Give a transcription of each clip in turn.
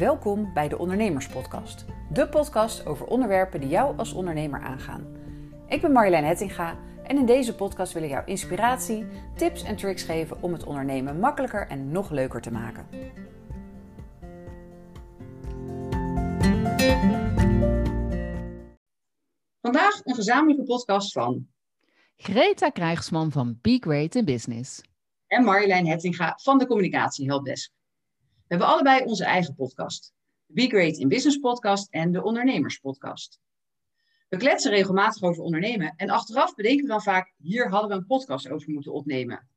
Welkom bij de Ondernemerspodcast. De podcast over onderwerpen die jou als ondernemer aangaan. Ik ben Marjolein Hettinga en in deze podcast wil ik jou inspiratie, tips en tricks geven om het ondernemen makkelijker en nog leuker te maken. Vandaag een gezamenlijke podcast van Greta Krijgsman van Be Great in Business. en Marjolein Hettinga van de Communicatie Helpdesk. We hebben allebei onze eigen podcast. De Be Great in Business podcast en de Ondernemers podcast. We kletsen regelmatig over ondernemen en achteraf bedenken we dan vaak, hier hadden we een podcast over moeten opnemen.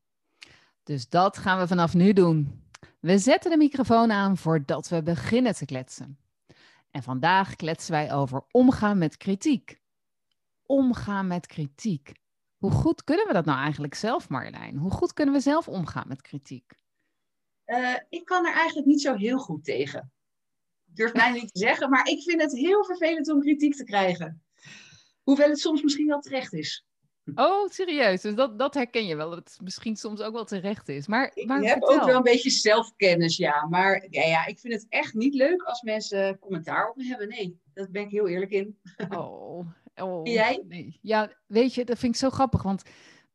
Dus dat gaan we vanaf nu doen. We zetten de microfoon aan voordat we beginnen te kletsen. En vandaag kletsen wij over omgaan met kritiek. Omgaan met kritiek. Hoe goed kunnen we dat nou eigenlijk zelf, Marjolein? Hoe goed kunnen we zelf omgaan met kritiek? Eh, ik kan er eigenlijk niet zo heel goed tegen. Ik durf bijna niet te zeggen, maar ik vind het heel vervelend om kritiek te krijgen. Hoewel het soms misschien wel terecht is. Oh, serieus? Dus dat, dat herken je wel, dat het misschien soms ook wel terecht is. Maar, Ik maar heb vertel. ook wel een beetje zelfkennis, ja. Maar ja, ja, ik vind het echt niet leuk als mensen commentaar op me hebben. Nee, daar ben ik heel eerlijk in. Oh, oh. Jij? Nee. Ja, weet je, dat vind ik zo grappig. Want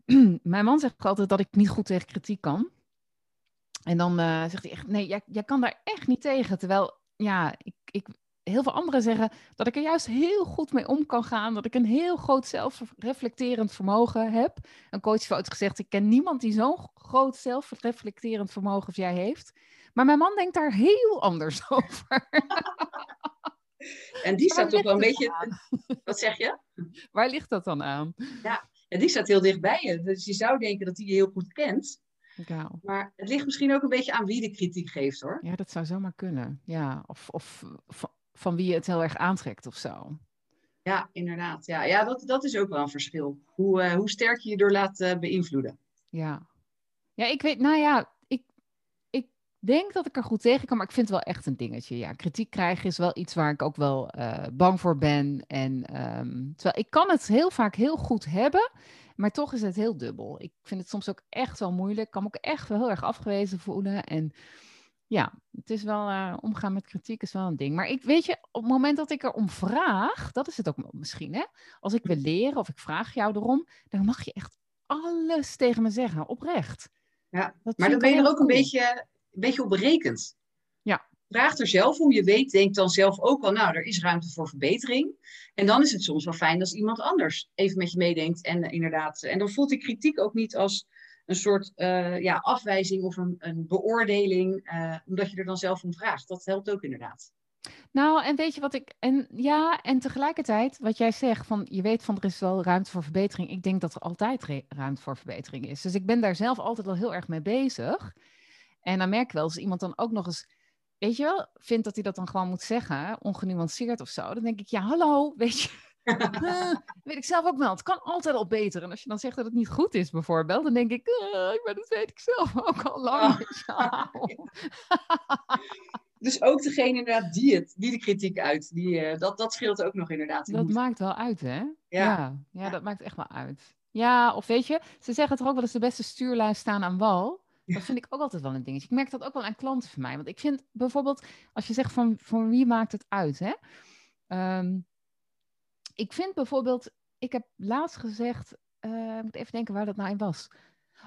mijn man zegt altijd dat ik niet goed tegen kritiek kan. En dan eh, zegt hij echt, nee, jij, jij kan daar echt niet tegen. Terwijl, ja, ik, ik, heel veel anderen zeggen dat ik er juist heel goed mee om kan gaan. Dat ik een heel groot zelfreflecterend vermogen heb. Een coach heeft ooit gezegd, ik ken niemand die zo'n groot zelfreflecterend vermogen als jij heeft. Maar mijn man denkt daar heel anders over. En die staat toch Waar wel een beetje... Wat zeg je? Waar ligt dat dan aan? Ja, die staat heel dicht bij je. Dus je zou denken dat hij je heel goed kent. Maar het ligt misschien ook een beetje aan wie de kritiek geeft, hoor. Ja, dat zou zomaar kunnen. Ja, of, of van, van wie je het heel erg aantrekt of zo. Ja, inderdaad. Ja, ja dat, dat is ook wel een verschil. Hoe, eh, hoe sterk je je door laat eh, beïnvloeden. Ja. Ja, ik weet, nou ja, denk dat ik er goed tegen kan, maar ik vind het wel echt een dingetje. Ja, kritiek krijgen is wel iets waar ik ook wel eh, bang voor ben. En ehm, terwijl ik kan het heel vaak heel goed hebben, maar toch is het heel dubbel. Ik vind het soms ook echt wel moeilijk. Ik kan me ook echt wel heel erg afgewezen voelen. En ja, het is wel, eh, omgaan met kritiek is wel een ding. Maar ik weet je, op het moment dat ik erom vraag, dat is het ook misschien, hè? Als ik wil leren of ik vraag jou erom, dan mag je echt alles tegen me zeggen, oprecht. Ja, Dat Maar dan ben je er ook een beetje, een beetje op berekend. Ja. Vraag er zelf om. Je weet, denk dan zelf ook al, nou, er is ruimte voor verbetering. En dan is het soms wel fijn als iemand anders even met je meedenkt. En eh, inderdaad, en dan voelt die kritiek ook niet als een soort eh, ja, afwijzing of een, een beoordeling, eh, omdat je er dan zelf om vraagt. Dat helpt ook inderdaad. Nou, en weet je wat ik. En ja, en tegelijkertijd, wat jij zegt, van je weet van er is wel ruimte voor verbetering. Ik denk dat er altijd ruimte voor verbetering is. Dus ik ben daar zelf altijd wel heel erg mee bezig. En dan merk ik wel, als iemand dan ook nog eens, weet je wel, vindt dat hij dat dan gewoon moet zeggen, ongenuanceerd of zo. Dan denk ik, ja, hallo, weet je. eh, weet ik zelf ook wel. Het kan altijd al beter. En als je dan zegt dat het niet goed is, bijvoorbeeld, dan denk ik, eh, maar dat weet ik zelf ook al lang. Wel. Dus ook degene inderdaad die, het, die de kritiek uit, die, eh, dat, dat scheelt ook nog inderdaad. Dat moet- maakt wel uit, hè? Ja. Ja, ja, dat maakt echt wel uit. Ja, of weet je, ze zeggen toch ook wel eens de beste stuurlui staan aan wal. Dat vind ik ook altijd wel een dingetje. Ik merk dat ook wel aan klanten van mij. Want ik vind bijvoorbeeld, als je zegt van, van wie maakt het uit, hè? Ehm, ik vind bijvoorbeeld, ik heb laatst gezegd, ik moet even denken waar dat nou in was.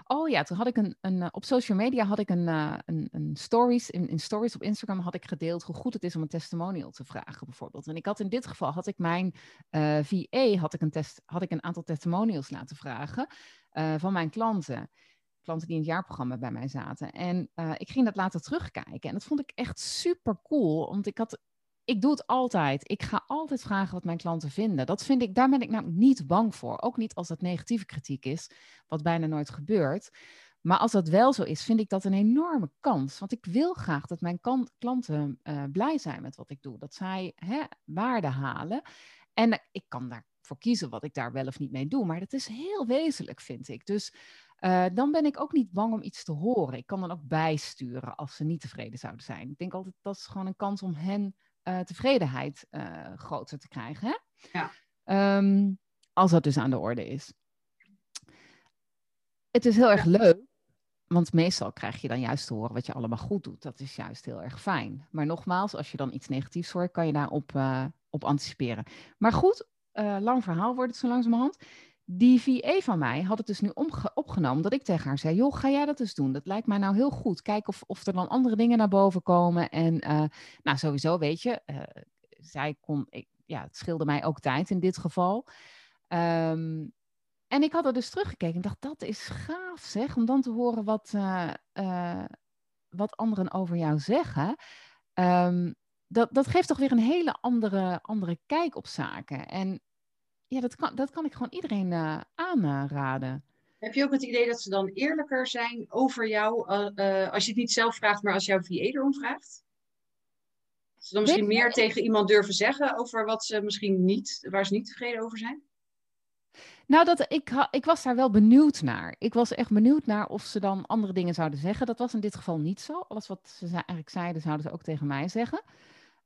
Oh ja, toen had ik een, een eh, op social media had ik een, eh, een, een stories, in, stories op Instagram had ik gedeeld hoe goed het is om een testimonial te vragen bijvoorbeeld. En ik had in dit geval, had ik mijn eh VA, had ik, een test, had ik een aantal testimonials laten vragen van mijn klanten. Klanten die in het jaarprogramma bij mij zaten. En eh, ik ging dat later terugkijken. En dat vond ik echt super cool. Want ik had. Ik doe het altijd. Ik ga altijd vragen wat mijn klanten vinden. Dat vind ik, daar ben ik namelijk niet bang voor. Ook niet als dat negatieve kritiek is, wat bijna nooit gebeurt. Maar als dat wel zo is, vind ik dat een enorme kans. Want ik wil graag dat mijn klanten eh, blij zijn met wat ik doe. Dat zij hè, waarde halen. En ik kan daarvoor kiezen wat ik daar wel of niet mee doe. Maar dat is heel wezenlijk, vind ik. Dus eh, dan ben ik ook niet bang om iets te horen. Ik kan dan ook bijsturen als ze niet tevreden zouden zijn. Ik denk altijd dat is gewoon een kans om hen eh, tevredenheid eh, groter te krijgen. Hè? Ja. Ehm, als dat dus aan de orde is. Het is heel erg leuk want meestal krijg je dan juist te horen wat je allemaal goed doet. Dat is juist heel erg fijn. Maar nogmaals, als je dan iets negatiefs hoort, kan je daarop op anticiperen. Maar goed, lang verhaal wordt het zo langzamerhand. Die VA van mij had het dus nu opgenomen dat ik tegen haar zei: Joh, ga jij dat eens doen? Dat lijkt mij nou heel goed. Kijk of, of er dan andere dingen naar boven komen. En uh, nou, sowieso, weet je, zij kon, ja, het scheelde mij ook tijd in dit geval. Um, en ik had er dus teruggekeken en dacht, dat is gaaf zeg, om dan te horen wat, uh, wat anderen over jou zeggen. Um, dat, dat geeft toch weer een hele andere, andere kijk op zaken. En ja, dat kan, dat kan ik gewoon iedereen uh, aanraden. Heb je ook het idee dat ze dan eerlijker zijn over jou, als je het niet zelf vraagt, maar als jouw VA erom vraagt? Dat ze dan misschien meer tegen iemand durven zeggen over wat ze misschien niet, waar ze niet tevreden over zijn? Nou, dat, ik, ik was daar wel benieuwd naar. Ik was echt benieuwd naar of ze dan andere dingen zouden zeggen. Dat was in dit geval niet zo. Alles wat ze eigenlijk zeiden, zouden ze ook tegen mij zeggen.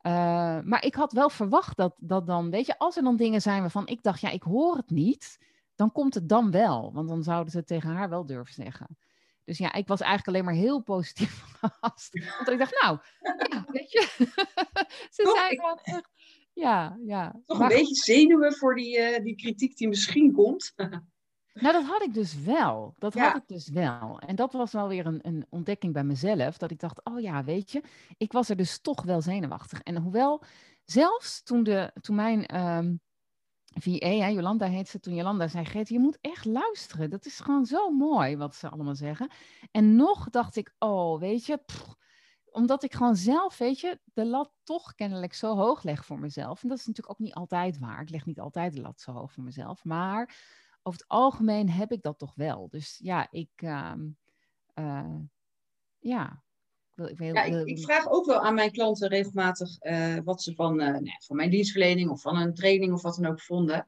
Uh, maar ik had wel verwacht dat, dat dan, weet je, als er dan dingen zijn waarvan ik dacht, ja, ik hoor het niet, dan komt het dan wel. Want dan zouden ze het tegen haar wel durven zeggen. Dus ja, ik was eigenlijk alleen maar heel positief verrast. Want ik dacht, nou, ja, weet je, ze zijn gewoon echt ja, ja. Toch een beetje zenuwen voor die, uh, die kritiek die misschien komt. nou, dat had ik dus wel. Dat had ik dus wel. En dat was wel weer een, een ontdekking bij mezelf. Dat ik dacht, oh ja, weet je, ik was er dus toch wel zenuwachtig. En hoewel, zelfs toen, de, toen mijn um, ehm, VA, hè, Jolanda heet ze, toen Jolanda zei, Geet, je moet echt luisteren. Dat is gewoon zo mooi wat ze allemaal zeggen. En nog dacht ik, oh, weet je, omdat ik gewoon zelf, weet je, de lat toch kennelijk zo hoog leg voor mezelf. En dat is natuurlijk ook niet altijd waar. Ik leg niet altijd de lat zo hoog voor mezelf. Maar over het algemeen heb ik dat toch wel. Dus ja, ik. Uh, uh, ja. Ik, ja, ik, ik, vraag ook wel aan mijn klanten regelmatig uh, wat ze van, nou, van mijn dienstverlening of van een training of wat dan ook vonden.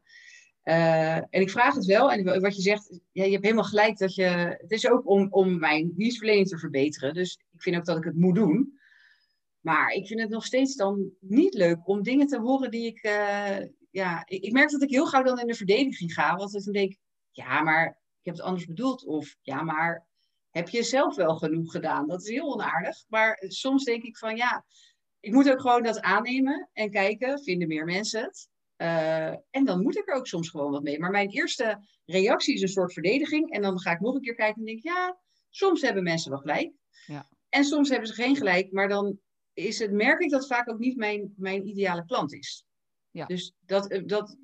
En ik vraag het wel, en wat je zegt, ja, je hebt helemaal gelijk dat je. Het is ook om, om mijn dienstverlening te verbeteren. Dus ik vind ook dat ik het moet doen. Maar ik vind het nog steeds dan niet leuk om dingen te horen die ik. Ja, ik, ik, merk dat ik heel gauw dan in de verdediging ga. Want ik dan denk, ja, maar ik heb het anders bedoeld. Of ja, maar heb je zelf wel genoeg gedaan? Dat is heel onaardig. Maar soms denk ik van ja, ik moet ook gewoon dat aannemen en kijken, vinden meer mensen het? Uh, en dan moet ik er ook soms gewoon wat mee. Maar mijn eerste reactie is een soort verdediging. En dan ga ik nog een keer kijken en denk ja, soms hebben mensen wel gelijk. Ja. En soms hebben ze geen gelijk. Maar dan is het, merk ik dat vaak ook niet mijn, mijn ideale klant is. Ja. Dus dat, eh, dat,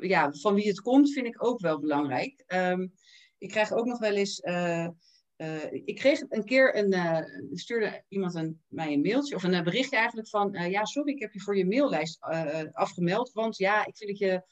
ja, van wie het komt vind ik ook wel belangrijk. Um, ik krijg ook nog wel eens... Uh, uh, ik kreeg een keer een, uh, stuurde iemand een, mij een mailtje of een berichtje eigenlijk van ja sorry ik heb je voor je maillijst afgemeld want ja ik vind dat je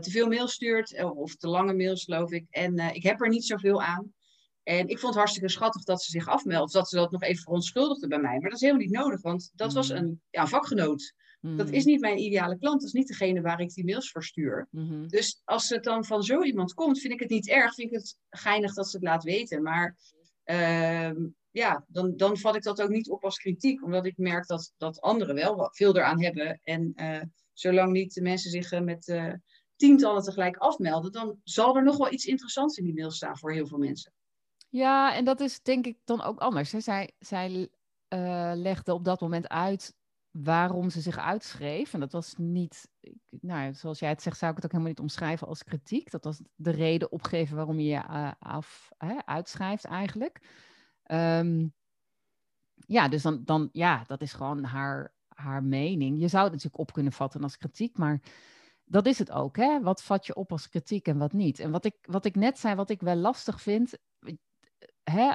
te veel mail stuurt of te lange mails geloof ik en ik heb er niet zoveel aan en ik vond het hartstikke schattig dat ze zich afmeldt of dat ze dat nog even verontschuldigde bij mij maar dat is helemaal niet nodig want dat was mm. een ja, vakgenoot dat is mm. niet mijn ideale klant. Dat is niet degene waar ik die mails voor stuur. Mm-hmm. Dus als het dan van zo iemand komt, vind ik het niet erg. Vind ik het geinig dat ze het laat weten. Maar uh, ja, dan, dan vat ik dat ook niet op als kritiek. Omdat ik merk dat, dat anderen wel veel eraan hebben. En uh, zolang niet de mensen zich uh, met uh, tientallen tegelijk afmelden, dan zal er nog wel iets interessants in die mail staan voor heel veel mensen. Ja, en dat is denk ik dan ook anders. Hè? Zij, zij legde op dat moment uit waarom ze zich uitschreef. En dat was niet, nou, zoals jij het zegt, zou ik het ook helemaal niet omschrijven als kritiek. Dat was de reden opgeven waarom je je uh, af, hè, uitschrijft eigenlijk. Um, ja, dus dan, dan, ja, dat is gewoon haar, haar mening. Je zou het natuurlijk op kunnen vatten als kritiek, maar dat is het ook. Hè? Wat vat je op als kritiek en wat niet? En wat ik, wat ik net zei, wat ik wel lastig vind, hè,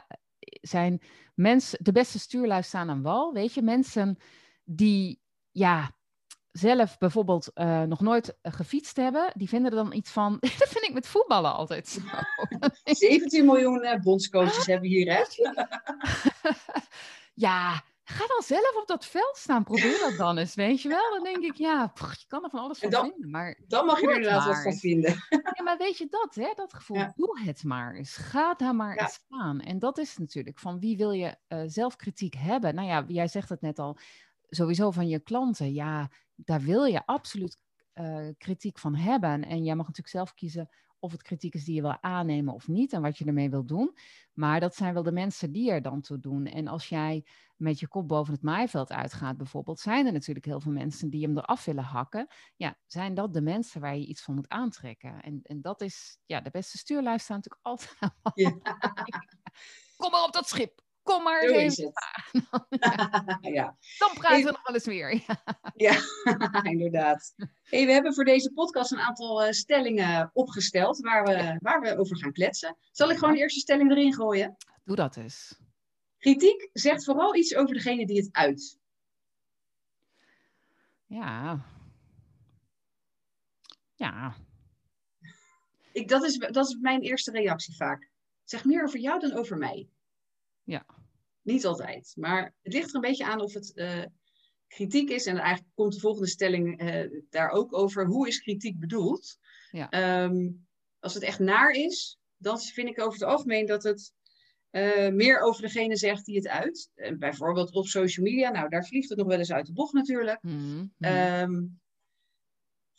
zijn mensen, de beste stuurlui staan aan wal. Weet je, mensen die ja, zelf bijvoorbeeld uh, nog nooit uh, gefietst hebben, die vinden er dan iets van. dat vind ik met voetballen altijd zo. 17 miljoen uh, bondscoaches hebben hier, hè? ja, ga dan zelf op dat veld staan. Probeer dat dan eens, weet je wel? Dan denk ik, ja, je kan er van alles van dan, vinden. Maar dan mag je er inderdaad wat van vinden. ja, maar weet je dat, hè? Dat gevoel, doe het maar eens. Ga daar maar eens staan. En dat is natuurlijk van wie wil je zelfkritiek hebben? Nou ja, jij zegt het net al sowieso van je klanten, ja, daar wil je absoluut uh, kritiek van hebben. En jij mag natuurlijk zelf kiezen of het kritiek is die je wil aannemen of niet en wat je ermee wil doen. Maar dat zijn wel de mensen die er dan toe doen. En als jij met je kop boven het maaiveld uitgaat, bijvoorbeeld, zijn er natuurlijk heel veel mensen die hem eraf willen hakken. Ja, zijn dat de mensen waar je iets van moet aantrekken? En, en dat is, ja, de beste stuurlui staan natuurlijk altijd aan. Ja. Kom maar op dat schip. Kom maar eens even. ja. Dan praten we nog wel eens weer. ja, inderdaad. Hey, we hebben voor deze podcast een aantal uh, stellingen opgesteld waar we, waar we over gaan kletsen. Zal ik gewoon de eerste stelling erin gooien? Doe dat eens. Kritiek zegt vooral iets over degene die het uit. Ja. Ja. Ik, dat, is, dat is mijn eerste reactie vaak. Zeg meer over jou dan over mij. Ja. Niet altijd. Maar het ligt er een beetje aan of het uh, kritiek is. En eigenlijk komt de volgende stelling uh, daar ook over. Hoe is kritiek bedoeld? Ja. Um, als het echt naar is, dan vind ik over het algemeen dat het uh, meer over degene zegt die het uit. Uh, bijvoorbeeld op social media. Nou, daar vliegt het nog wel eens uit de bocht natuurlijk. Mm um,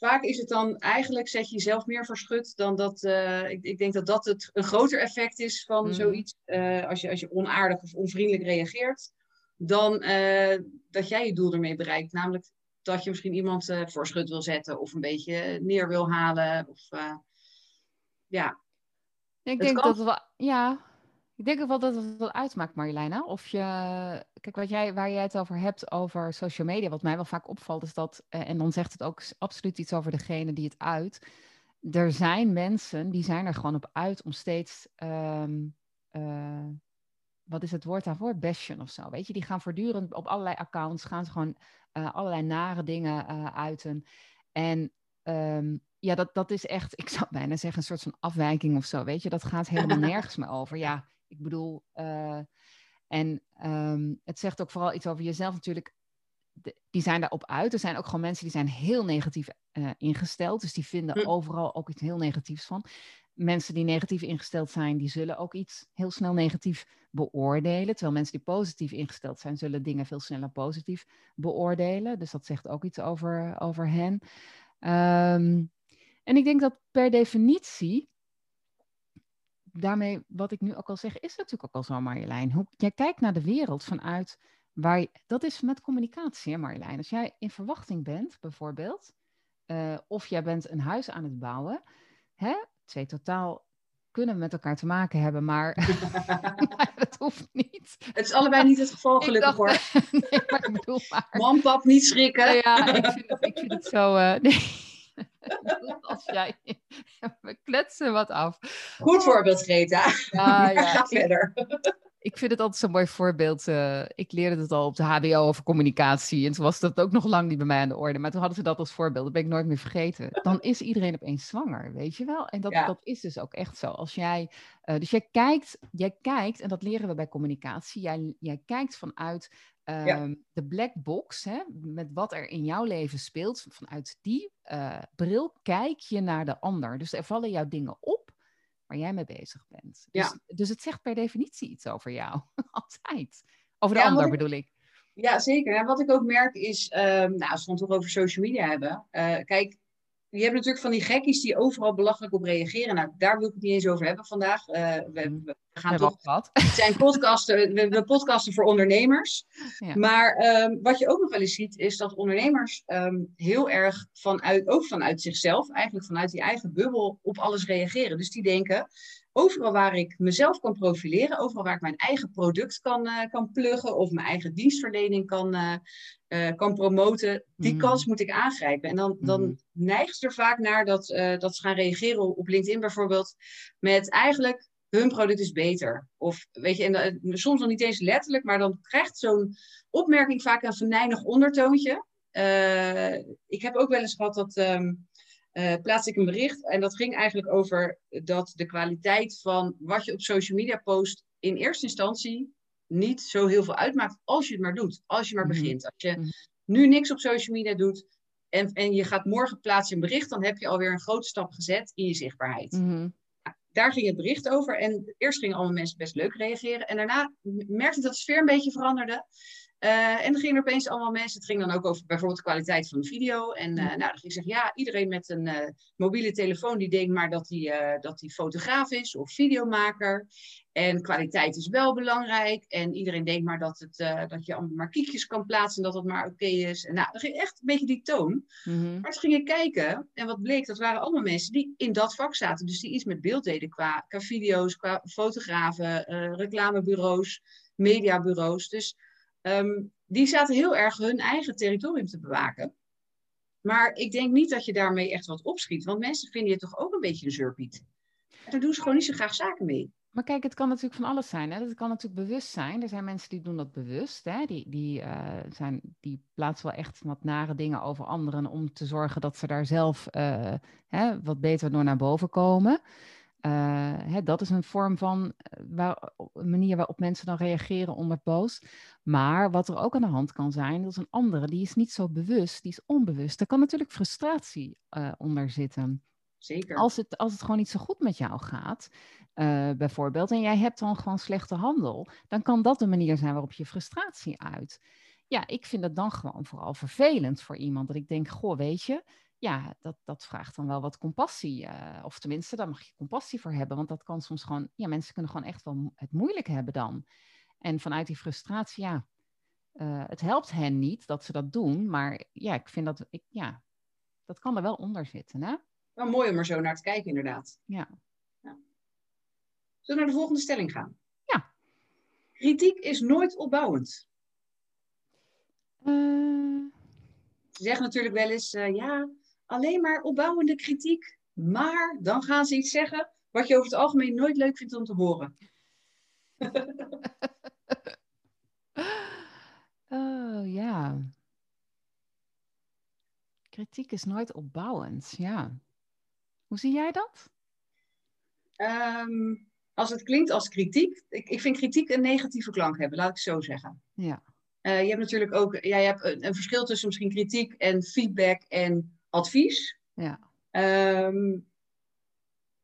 vaak is het dan eigenlijk zet je jezelf meer verschut dan dat. Uh, ik, ik, denk dat dat het een groter effect is van mm. zoiets. als, je, als je onaardig of onvriendelijk reageert. Dan dat jij je doel ermee bereikt. Namelijk dat je misschien iemand voor schut wil zetten. Of een beetje neer wil halen. Of ja. Ik denk kan... dat we. Ja, ik denk wel dat het wat uitmaakt, Marjoleina. Of je, kijk, wat jij, waar jij het over hebt, over social media, wat mij wel vaak opvalt, is dat, eh, en dan zegt het ook absoluut iets over degene die het uit. Er zijn mensen die zijn er gewoon op uit om steeds, um, uh, wat is het woord daarvoor? Bashen of zo. Weet je, die gaan voortdurend op allerlei accounts, gaan ze gewoon uh, allerlei nare dingen uiten. En um, ja, dat, dat is echt, ik zou bijna zeggen, een soort van afwijking of zo. Weet je, dat gaat helemaal nergens meer over. Ja, ik bedoel, uh, en um, het zegt ook vooral iets over jezelf natuurlijk. De, die zijn daarop uit. Er zijn ook gewoon mensen die zijn heel negatief uh, ingesteld. Dus die vinden hm. overal ook iets heel negatiefs van. Mensen die negatief ingesteld zijn, die zullen ook iets heel snel negatief beoordelen. Terwijl mensen die positief ingesteld zijn, zullen dingen veel sneller positief beoordelen. Dus dat zegt ook iets over, over hen. Um, en ik denk dat per definitie daarmee, wat ik nu ook al zeg, is natuurlijk ook al zo, Marjolein. Hoe, jij kijkt naar de wereld vanuit waar je, dat is met communicatie, hè, Marjolein. Als jij in verwachting bent, bijvoorbeeld, uh, of jij bent een huis aan het bouwen, hè, twee totaal kunnen met elkaar te maken hebben, maar, dat hoeft niet. Het is allebei niet het geval, gelukkig hoor. nee, maar ik bedoel maar... Man, pap, niet schrikken. ja, ik vind het, ik vind het zo... Uh, nee. als jij... We kletsen wat af. Goed voorbeeld, Greta. Ja, ja. Ga verder. Ik vind het altijd zo'n mooi voorbeeld. Uh, ik leerde het al op de HBO over communicatie. En toen was dat ook nog lang niet bij mij aan de orde. Maar toen hadden ze dat als voorbeeld. Dat ben ik nooit meer vergeten. Dan is iedereen opeens zwanger, weet je wel? En dat, ja. dat is dus ook echt zo. Als jij, uh, dus jij kijkt, jij kijkt, en dat leren we bij communicatie. Jij, jij kijkt vanuit Um, ja. de black box, hè, met wat er in jouw leven speelt, vanuit die uh, bril kijk je naar de ander. Dus er vallen jouw dingen op waar jij mee bezig bent. Dus, ja. dus het zegt per definitie iets over jou, altijd. Over de ja, ander ik, bedoel ik. Ja, zeker. En wat ik ook merk is, um, nou, als we het toch over social media hebben. Uh, kijk, je hebt natuurlijk van die gekkies die overal belachelijk op reageren. Nou, daar wil ik het niet eens over hebben vandaag. Uh, we, we, gaan toch. Wat? Het zijn podcasten, we, we podcasten voor ondernemers. Ja. Maar um, wat je ook nog wel eens ziet, is dat ondernemers um, heel erg vanuit, ook vanuit zichzelf, eigenlijk vanuit die eigen bubbel, op alles reageren. Dus die denken. Overal waar ik mezelf kan profileren, overal waar ik mijn eigen product kan, uh, kan pluggen of mijn eigen dienstverlening kan, uh, uh, kan promoten, die mm. kans moet ik aangrijpen. En dan, dan mm. neigt ze er vaak naar dat, dat ze gaan reageren op LinkedIn bijvoorbeeld met eigenlijk hun product is beter. Of weet je, en soms nog niet eens letterlijk, maar dan krijgt zo'n opmerking vaak een venijnig ondertoontje. Ik heb ook wel eens gehad dat um, uh, plaatste ik een bericht en dat ging eigenlijk over dat de kwaliteit van wat je op social media post in eerste instantie niet zo heel veel uitmaakt als je het maar doet. Als je maar Mhm. begint. Als je Mhm. nu niks op social media doet en, en je gaat morgen plaatsen een bericht, dan heb je alweer een grote stap gezet in je zichtbaarheid. Mhm. Daar ging het bericht over en eerst gingen allemaal mensen best leuk reageren en daarna merkte ik dat de sfeer een beetje veranderde. Uh, en dan gingen er opeens allemaal mensen, het ging dan ook over bijvoorbeeld de kwaliteit van de video. En uh, nou, dan ging ik zeggen, ja, iedereen met een uh, mobiele telefoon, die denkt maar dat hij dat die fotograaf is of videomaker. En kwaliteit is wel belangrijk. En iedereen denkt maar dat, het, dat je allemaal maar kiekjes kan plaatsen en dat het maar oké okay is. En nou, dan ging echt een beetje die toon. Mhm. Maar toen ging ik kijken en wat bleek, dat waren allemaal mensen die in dat vak zaten. Dus die iets met beeld deden qua, qua video's, qua fotografen, reclamebureaus, mediabureaus. Dus... Um, die zaten heel erg hun eigen territorium te bewaken. Maar ik denk niet dat je daarmee echt wat opschiet. Want mensen vinden je toch ook een beetje een zeurpiet. Daar doen ze gewoon niet zo graag zaken mee. Maar kijk, het kan natuurlijk van alles zijn. Hè? Het kan natuurlijk bewust zijn. Er zijn mensen die doen dat bewust. Hè? Die, die, uh, zijn, die plaatsen wel echt wat nare dingen over anderen om te zorgen dat ze daar zelf uh, hè, wat beter door naar boven komen. Uh, hè, dat is een vorm van waar, een manier waarop mensen dan reageren onder post. Maar wat er ook aan de hand kan zijn, dat is een andere, die is niet zo bewust, die is onbewust. Er kan natuurlijk frustratie uh, onder zitten. Zeker. Als het, als het gewoon niet zo goed met jou gaat, uh, bijvoorbeeld, en jij hebt dan gewoon slechte handel, dan kan dat een manier zijn waarop je frustratie uit. Ja, ik vind het dan gewoon vooral vervelend voor iemand. Dat ik denk, goh, weet je, ja, dat, dat vraagt dan wel wat compassie. Uh, of tenminste, daar mag je compassie voor hebben. Want dat kan soms gewoon, ja, mensen kunnen gewoon echt wel het moeilijk hebben dan. En vanuit die frustratie, ja, uh, het helpt hen niet dat ze dat doen. Maar ja, ik vind dat, ik, ja, dat kan er wel onder zitten, hè? Wel mooi om er zo naar te kijken, inderdaad. Ja. ja. Zullen we naar de volgende stelling gaan? Ja. Kritiek is nooit opbouwend. Uh... Ze zeggen natuurlijk wel eens, ja, alleen maar opbouwende kritiek. Maar dan gaan ze iets zeggen wat je over het algemeen nooit leuk vindt om te horen. oh ja. Kritiek is nooit opbouwend, ja. Hoe zie jij dat? Um, als het klinkt als kritiek, ik, ik vind kritiek een negatieve klank hebben, laat ik zo zeggen. Ja. Uh, je hebt natuurlijk ook, ja, je hebt een, een, verschil tussen misschien kritiek en feedback en advies. Ja. Um,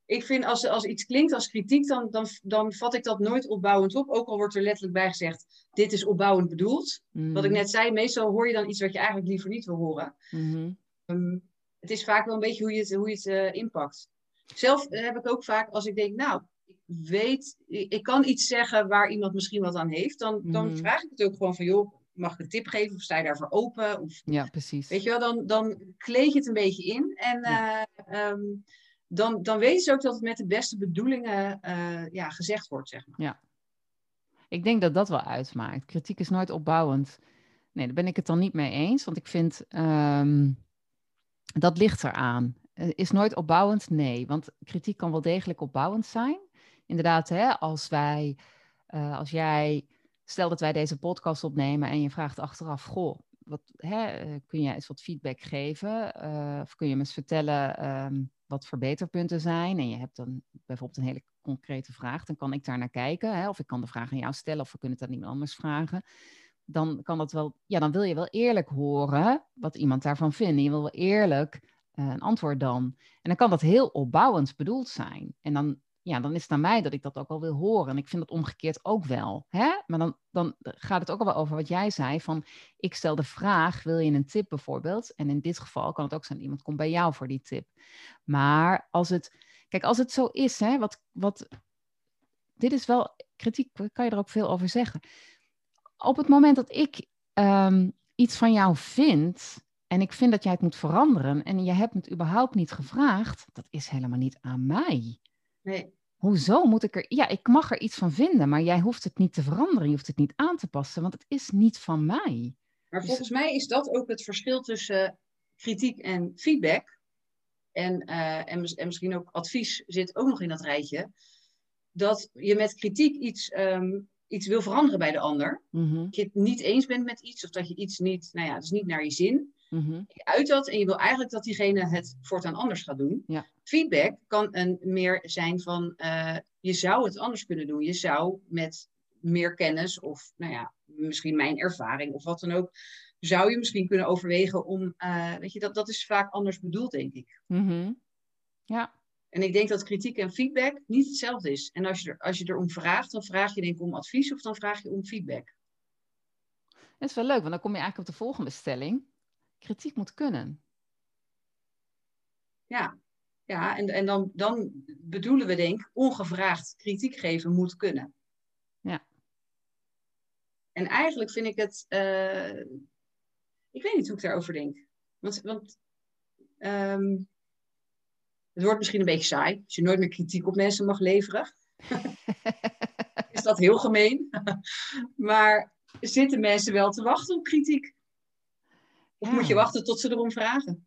ik vind als, als iets klinkt als kritiek, dan, dan, dan vat ik dat nooit opbouwend op. Ook al wordt er letterlijk bij gezegd, dit is opbouwend bedoeld. Mm. Wat ik net zei, meestal hoor je dan iets wat je eigenlijk liever niet wil horen. Mm -hmm. um, het is vaak wel een beetje hoe je het, hoe je het uh, inpakt. Zelf heb ik ook vaak, als ik denk, nou, ik weet, ik, ik kan iets zeggen waar iemand misschien wat aan heeft, dan, dan Mhm. vraag ik het ook gewoon van, joh, mag ik een tip geven of sta je daarvoor open? Of, Ja, precies. Weet je wel, dan, dan kleed je het een beetje in. En Ja. eh, ehm, dan, dan weten ze ook dat het met de beste bedoelingen eh, ja, gezegd wordt, zeg maar. Ik denk dat dat wel uitmaakt. Kritiek is nooit opbouwend. Nee, daar ben ik het dan niet mee eens. Want ik vind ehm, dat ligt eraan. Eh, Is nooit opbouwend? Nee. Want kritiek kan wel degelijk opbouwend zijn. Inderdaad, hè, als wij, als jij, stel dat wij deze podcast opnemen en je vraagt achteraf, goh, wat, hè, eh, kun je eens wat feedback geven? Eh, of kun je me eens vertellen ehm, wat verbeterpunten zijn? En je hebt dan bijvoorbeeld een hele concrete vraag, dan kan ik daar naar kijken. Hè? Of ik kan de vraag aan jou stellen, of we kunnen het aan iemand anders vragen. Dan kan dat wel, ja, dan wil je wel eerlijk horen wat iemand daarvan vindt. Je wil wel eerlijk eh, een antwoord dan. En dan kan dat heel opbouwend bedoeld zijn. En dan, ja, dan is het aan mij dat ik dat ook wel wil horen. En ik vind dat omgekeerd ook wel. Hè? Maar dan, dan gaat het ook al wel over wat jij zei. Van ik stel de vraag, wil je een tip bijvoorbeeld? En in dit geval kan het ook zijn, iemand komt bij jou voor die tip. Maar als het, kijk, als het zo is, hè, wat, wat, dit is wel kritiek, kan je er ook veel over zeggen. Op het moment dat ik ehm, iets van jou vind en ik vind dat jij het moet veranderen en je hebt het überhaupt niet gevraagd, dat is helemaal niet aan mij. Nee. Hoezo moet ik er... Ja, ik mag er iets van vinden, maar jij hoeft het niet te veranderen. Je hoeft het niet aan te passen, want het is niet van mij. Maar Dus- volgens mij is dat ook het verschil tussen kritiek en feedback. En, eh, en, mis- en misschien ook advies zit ook nog in dat rijtje. Dat je met kritiek iets, ehm, iets wil veranderen bij de ander. Mhm, Dat je het niet eens bent met iets of dat je iets niet, nou ja, het is niet naar je zin. Mhm, Je uit dat en je wil eigenlijk dat diegene het voortaan anders gaat doen. Ja. Feedback kan een meer zijn van eh, je zou het anders kunnen doen. Je zou met meer kennis of nou ja, misschien mijn ervaring of wat dan ook, zou je misschien kunnen overwegen om, eh, weet je, dat, dat is vaak anders bedoeld, denk ik. mhm. Ja, En ik denk dat kritiek en feedback niet hetzelfde is. En als je, er, als je erom vraagt, dan vraag je denk ik om advies of dan vraag je om feedback. Dat is wel leuk, want dan kom je eigenlijk op de volgende stelling. Kritiek moet kunnen. Ja, ja en, en dan, dan bedoelen we denk ik, ongevraagd kritiek geven moet kunnen. Ja. En eigenlijk vind ik het, uh, ik weet niet hoe ik daarover denk. Want, want um, het wordt misschien een beetje saai, als je nooit meer kritiek op mensen mag leveren. is dat heel gemeen. maar zitten mensen wel te wachten op kritiek? Of moet je wachten tot ze erom vragen?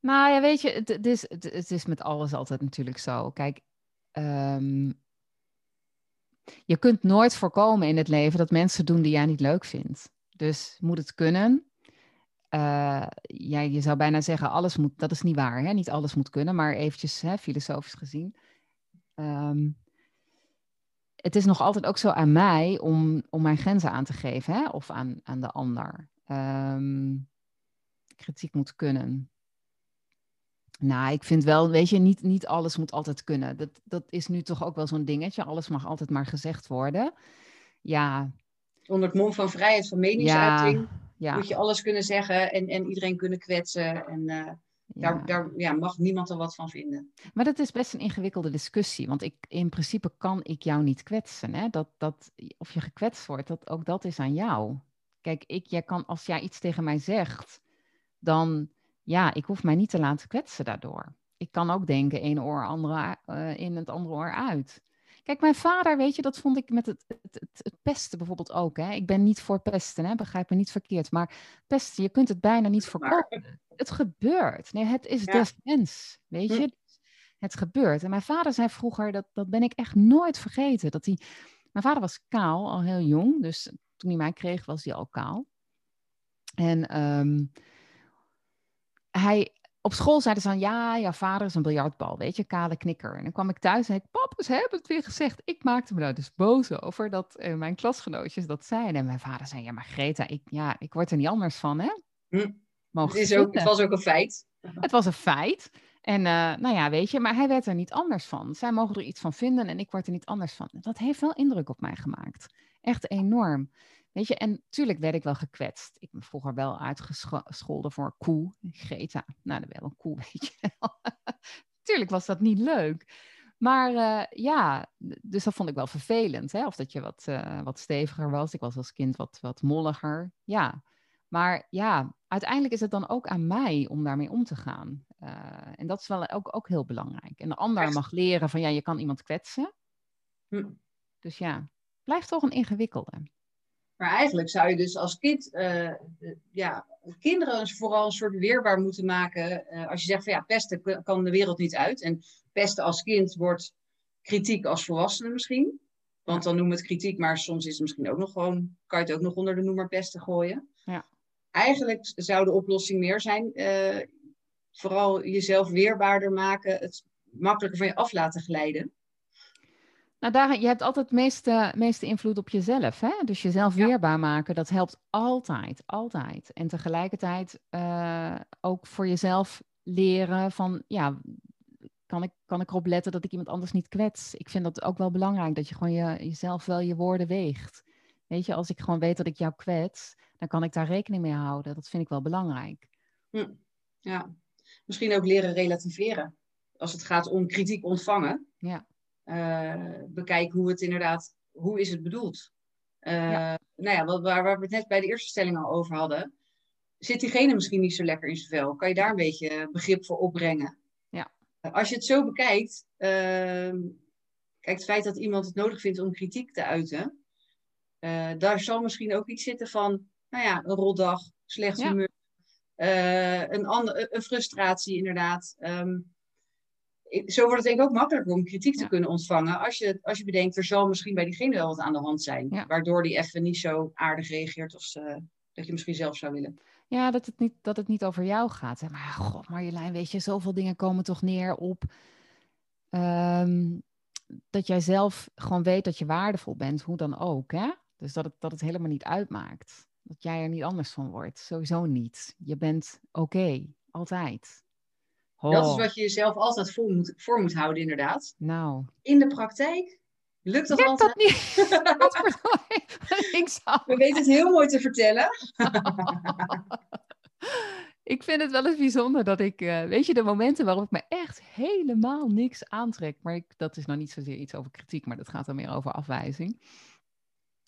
Nou ja, weet je, het, het, is, het, is met alles altijd natuurlijk zo. Kijk, um, je kunt nooit voorkomen in het leven dat mensen doen die jij niet leuk vindt. Dus moet het kunnen. Uh, ja, je zou bijna zeggen, alles moet, dat is niet waar. Hè? Niet alles moet kunnen, maar eventjes hè, filosofisch gezien. Um, het is nog altijd ook zo aan mij om, om mijn grenzen aan te geven, hè? of aan, aan de ander. Um, kritiek moet kunnen. Nou, ik vind wel, weet je, niet, niet alles moet altijd kunnen. Dat, dat is nu toch ook wel zo'n dingetje. Alles mag altijd maar gezegd worden. Ja. Onder het mom van vrijheid van meningsuiting ja, moet je alles kunnen zeggen en, en iedereen kunnen kwetsen. En uh, daar, daar ja, mag niemand er wat van vinden. Maar dat is best een ingewikkelde discussie. Want ik, in principe kan ik jou niet kwetsen. Hè? Dat, dat, of je gekwetst wordt, dat, ook dat is aan jou. Kijk, ik, jij kan, als jij iets tegen mij zegt, dan ja, ik hoef mij niet te laten kwetsen daardoor. Ik kan ook denken, één oor andere, uh, in het andere oor uit. Kijk, mijn vader, weet je, dat vond ik met het, het, het, het pesten bijvoorbeeld ook. Hè? Ik ben niet voor pesten, hè? begrijp me niet verkeerd. Maar pesten, je kunt het bijna niet voorkomen. Het gebeurt. Nee, het is ja. des mens, weet je. Hm. Het gebeurt. En mijn vader zei vroeger, dat, dat ben ik echt nooit vergeten. Dat hij, mijn vader was kaal, al heel jong. Dus toen hij mij kreeg, was hij al kaal. En um, hij, op school zeiden ze dan, ja, jouw vader is een biljartbal, weet je, kale knikker. En dan kwam ik thuis en zei ik, pap, ze hebben het weer gezegd. Ik maakte me daar dus boos over dat uh, mijn klasgenootjes dat zeiden. En mijn vader zei, ja, maar Greta, ik, ja, ik word er niet anders van, hè? Hm. Het, is ook, het was ook een feit. Het was een feit. En uh, nou ja, weet je, maar hij werd er niet anders van. Zij mogen er iets van vinden en ik word er niet anders van. Dat heeft wel indruk op mij gemaakt. Echt enorm. Weet je, en tuurlijk werd ik wel gekwetst. Ik ben vroeger wel uitgescholden voor koe. Greta, nou, dat wel een koe, weet je wel. tuurlijk was dat niet leuk. Maar uh, ja, dus dat vond ik wel vervelend. Hè? Of dat je wat, uh, wat steviger was. Ik was als kind wat, wat molliger. Ja, maar ja, uiteindelijk is het dan ook aan mij om daarmee om te gaan. Uh, en dat is wel ook, ook heel belangrijk. En de ander mag leren van ja, je kan iemand kwetsen. Hm. Dus ja, blijft toch een ingewikkelde. Maar eigenlijk zou je dus als kind, uh, ja, kinderen vooral een soort weerbaar moeten maken. Uh, als je zegt van ja, pesten kan de wereld niet uit. En pesten als kind wordt kritiek als volwassene misschien. Want dan noemen we het kritiek, maar soms is het misschien ook nog gewoon, kan je het ook nog onder de noemer pesten gooien. Ja. Eigenlijk zou de oplossing meer zijn, uh, vooral jezelf weerbaarder maken, het makkelijker van je af laten glijden. Nou, daar, je hebt altijd het meeste, meeste invloed op jezelf. Hè? Dus jezelf weerbaar maken, dat helpt altijd, altijd. En tegelijkertijd uh, ook voor jezelf leren van, ja, kan ik, kan ik erop letten dat ik iemand anders niet kwets? Ik vind dat ook wel belangrijk, dat je gewoon je, jezelf wel je woorden weegt. Weet je, als ik gewoon weet dat ik jou kwets, dan kan ik daar rekening mee houden. Dat vind ik wel belangrijk. Hm. Ja, misschien ook leren relativeren. Als het gaat om kritiek ontvangen. Ja bekijken hoe het inderdaad, hoe is het bedoeld? Ja. Nou ja, wat, waar, waar, we het net bij de eerste stelling al over hadden, zit diegene misschien niet zo lekker in zijn vel? Kan je daar een beetje begrip voor opbrengen? Ja. Uh, als je het zo bekijkt, ehm, kijk, het feit dat iemand het nodig vindt om kritiek te uiten, daar zal misschien ook iets zitten van, nou ja, een rotdag, slecht ja. humeur, een, ander, een frustratie inderdaad. Um, zo wordt het denk ik ook makkelijker om kritiek te kunnen ontvangen. Als je, als je bedenkt, er zal misschien bij diegene wel wat aan de hand zijn. Waardoor die even niet zo aardig reageert als uh, dat je misschien zelf zou willen. Ja, dat het niet, dat het niet over jou gaat. Hè? Maar god Marjolein, weet je, zoveel dingen komen toch neer op... Um, dat jij zelf gewoon weet dat je waardevol bent, hoe dan ook. Hè? Dus dat het, dat het helemaal niet uitmaakt. Dat jij er niet anders van wordt. Sowieso niet. Je bent oké, altijd. Dat is oh. wat je jezelf altijd voor moet, voor moet houden, inderdaad. Nou. In de praktijk Lukt dat Lukt altijd? dat niet? We weten het heel mooi te vertellen. ik vind het wel eens bijzonder dat ik, eh, weet je, de momenten waarop ik me echt helemaal niks aantrek, maar ik, dat is nou niet zozeer iets over kritiek, maar dat gaat dan meer over afwijzing.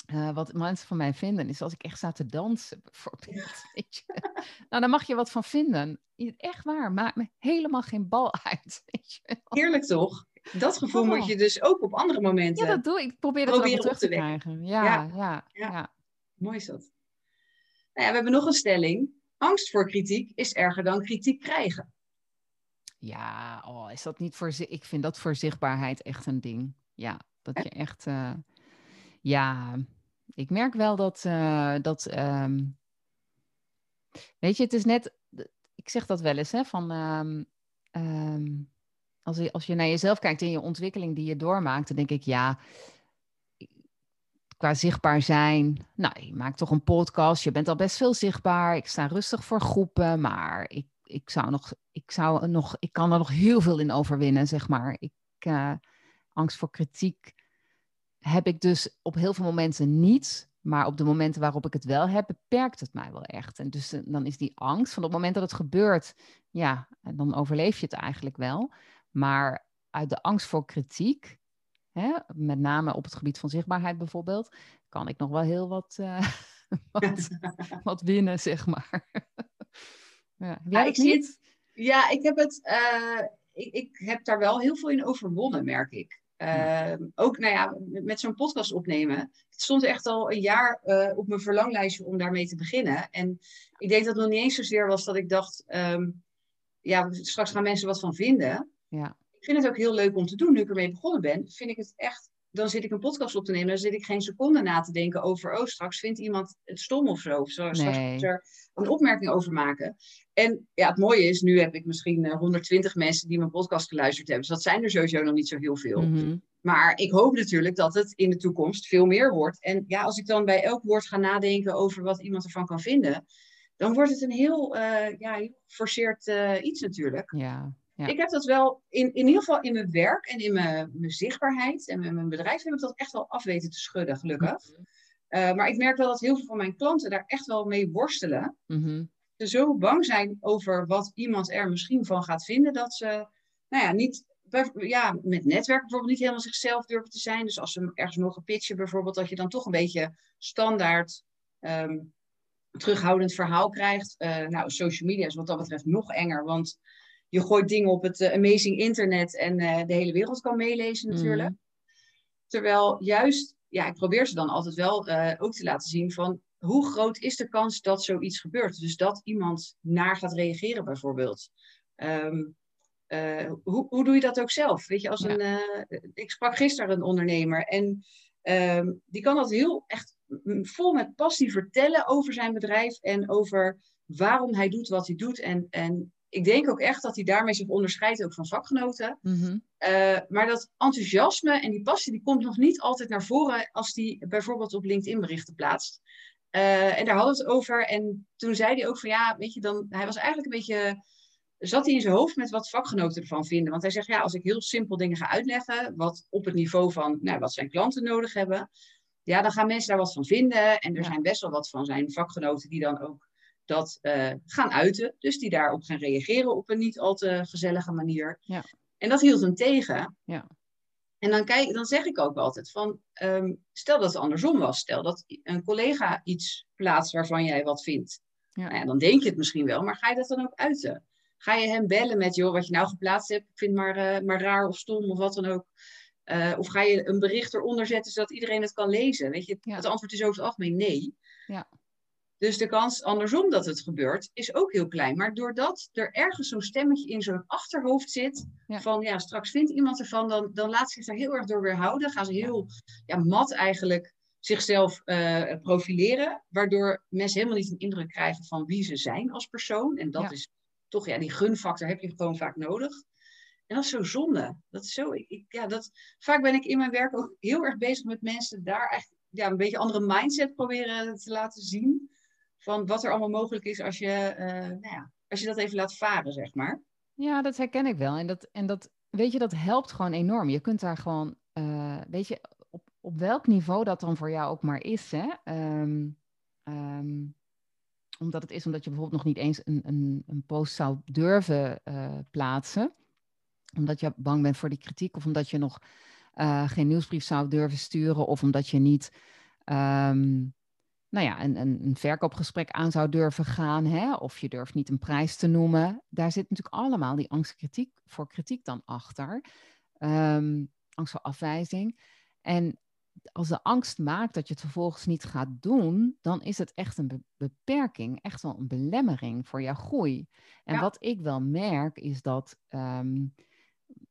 Eh, wat mensen van mij vinden, is als ik echt sta te dansen, bijvoorbeeld. Weet je. Nou, daar mag je wat van vinden. Echt waar, maakt me helemaal geen bal uit. Weet je. Heerlijk toch? Dat gevoel Oh. moet je dus ook op andere momenten. Ja, dat doe ik. Ik probeer dat terug te krijgen. Ja, Ja. ja, ja. Ja. Mooi is dat. Nou ja, we hebben nog een stelling. Angst voor kritiek is erger dan kritiek krijgen. Ja, oh, is dat niet voor Ik vind dat voor zichtbaarheid echt een ding. Ja, dat je echt. eh, ja, ik merk wel dat. eh, dat ehm, weet je, het is net. Ik zeg dat wel eens, hè? Van. ehm, ehm, als, je, als je naar jezelf kijkt in je ontwikkeling die je doormaakt, dan denk ik ja. Qua zichtbaar zijn. Nou, je maakt toch een podcast. Je bent al best veel zichtbaar. Ik sta rustig voor groepen. Maar ik, ik zou nog. Ik, zou nog, ik kan er nog heel veel in overwinnen, zeg maar. Ik, eh, angst voor kritiek heb ik dus op heel veel momenten niet. Maar op de momenten waarop ik het wel heb, beperkt het mij wel echt. En dus eh, dan is die angst van op het moment dat het gebeurt, ja, dan overleef je het eigenlijk wel. Maar uit de angst voor kritiek, hè, met name op het gebied van zichtbaarheid bijvoorbeeld, kan ik nog wel heel wat, eh, wat, wat winnen, zeg maar. ja. Jij ik zie niet? Ja, ik heb, het, eh, ik, ik heb daar wel heel veel in overwonnen, merk ik. Eh, Ook nou ja, met, met zo'n podcast opnemen. Het stond echt al een jaar eh, op mijn verlanglijstje om daarmee te beginnen. En ik denk dat het nog niet eens zozeer was dat ik dacht... ehm, ja, straks gaan mensen wat van vinden. Ja. Ik vind het ook heel leuk om te doen. Nu ik ermee begonnen ben, vind ik het echt... Dan zit ik een podcast op te nemen. Dan zit ik geen seconde na te denken over... Oh, straks vindt iemand het stom of zo. Of. Straks Nee. er een opmerking over maken. En ja, het mooie is, nu heb ik misschien eh, 120 mensen die mijn podcast geluisterd hebben. Dus dat zijn er sowieso nog niet zo heel veel. Mhm. Maar ik hoop natuurlijk dat het in de toekomst veel meer wordt. En ja, als ik dan bij elk woord ga nadenken over wat iemand ervan kan vinden, dan wordt het een heel, eh, ja, geforceerd eh, iets natuurlijk. ja. Ja. Ik heb dat wel, in, in ieder geval in mijn werk en in mijn, mijn zichtbaarheid en in mijn bedrijf heb ik dat echt wel af weten te schudden, gelukkig. Eh, maar ik merk wel dat heel veel van mijn klanten daar echt wel mee worstelen Mhm. ze zo bang zijn over wat iemand er misschien van gaat vinden, dat ze, nou ja, niet, ja, met netwerk bijvoorbeeld niet helemaal zichzelf durven te zijn. Dus als ze ergens mogen pitchen bijvoorbeeld, dat je dan toch een beetje standaard ehm, terughoudend verhaal krijgt. Eh, nou, social media is wat dat betreft nog enger, want je gooit dingen op het eh, amazing internet en eh, de hele wereld kan meelezen natuurlijk. Mhm. Terwijl juist, ja, ik probeer ze dan altijd wel eh, ook te laten zien van hoe groot is de kans dat zoiets gebeurt? Dus dat iemand naar gaat reageren bijvoorbeeld. Ehm, eh, hoe, hoe doe je dat ook zelf? Weet je, als Ja. een, ik sprak gisteren een ondernemer en ehm, die kan dat heel echt mm, vol met passie vertellen over zijn bedrijf en over waarom hij doet wat hij doet. En, en ik denk ook echt dat hij daarmee zich onderscheidt ook van vakgenoten. Mhm. Uh, maar dat enthousiasme en die passie, die komt nog niet altijd naar voren als die bijvoorbeeld op LinkedIn berichten plaatst. Uh, en daar hadden we het over. En toen zei hij ook van ja, weet je, dan, hij was eigenlijk een beetje, zat hij in zijn hoofd met wat vakgenoten ervan vinden. Want hij zegt ja, als ik heel simpel dingen ga uitleggen, wat op het niveau van nou, wat zijn klanten nodig hebben, ja, dan gaan mensen daar wat van vinden. En er Ja. zijn best wel wat van zijn vakgenoten die dan ook dat uh, gaan uiten. Dus die daarop gaan reageren op een niet al te gezellige manier. Ja. En dat hield hem tegen. Ja. En dan, kijk, dan zeg ik ook altijd van, um, stel dat het andersom was. Stel dat een collega iets plaatst waarvan jij wat vindt. Ja. Nou ja, dan denk je het misschien wel, maar ga je dat dan ook uiten? Ga je hem bellen met, joh, wat je nou geplaatst hebt, ik vind maar, uh, maar raar of stom of wat dan ook. Uh, of ga je een bericht eronder zetten zodat iedereen het kan lezen? Weet je, Ja. het antwoord is over het algemeen nee. Ja. Dus de kans andersom dat het gebeurt is ook heel klein. Maar doordat er ergens zo'n stemmetje in zo'n achterhoofd zit, Ja. van ja, straks vindt iemand ervan, dan, dan laat zich daar heel erg door weerhouden. Gaan ze heel ja, mat eigenlijk zichzelf uh, profileren, waardoor mensen helemaal niet een indruk krijgen van wie ze zijn als persoon. En dat Ja. is toch, ja, die gunfactor heb je gewoon vaak nodig. En dat is zo zonde. Dat is zo, ik, ja, dat, vaak ben ik in mijn werk ook heel erg bezig met mensen daar echt ja, een beetje andere mindset proberen te laten zien. Van wat er allemaal mogelijk is als je, uh, nou ja, als je dat even laat varen, zeg maar. Ja, dat herken ik wel. En dat, en dat weet je, dat helpt gewoon enorm. Je kunt daar gewoon, uh, weet je, op welk niveau dat dan voor jou ook maar is, hè? Ehm, ehm, omdat het is omdat je bijvoorbeeld nog niet eens een, een, een post zou durven uh, plaatsen. Omdat je bang bent voor die kritiek. Of omdat je nog geen nieuwsbrief zou durven sturen. Of omdat je niet um, nou ja, een, een, een, verkoopgesprek aan zou durven gaan. Hè? Of je durft niet een prijs te noemen. Daar zit natuurlijk allemaal die angst kritiek, voor kritiek dan achter. Um, angst voor afwijzing. En als de angst maakt dat je het vervolgens niet gaat doen, dan is het echt een beperking, echt wel een belemmering voor jouw groei. En wat ik wel merk is dat, um,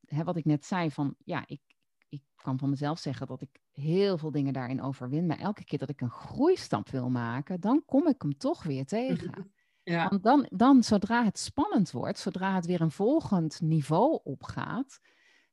hè, wat ik net zei, van ja, ik, ik kan van mezelf zeggen dat ik heel veel dingen daarin overwin, maar elke keer dat ik een groeistap wil maken, dan kom ik hem toch weer tegen. Ja. Want dan, dan, zodra het spannend wordt, zodra het weer een volgend niveau opgaat,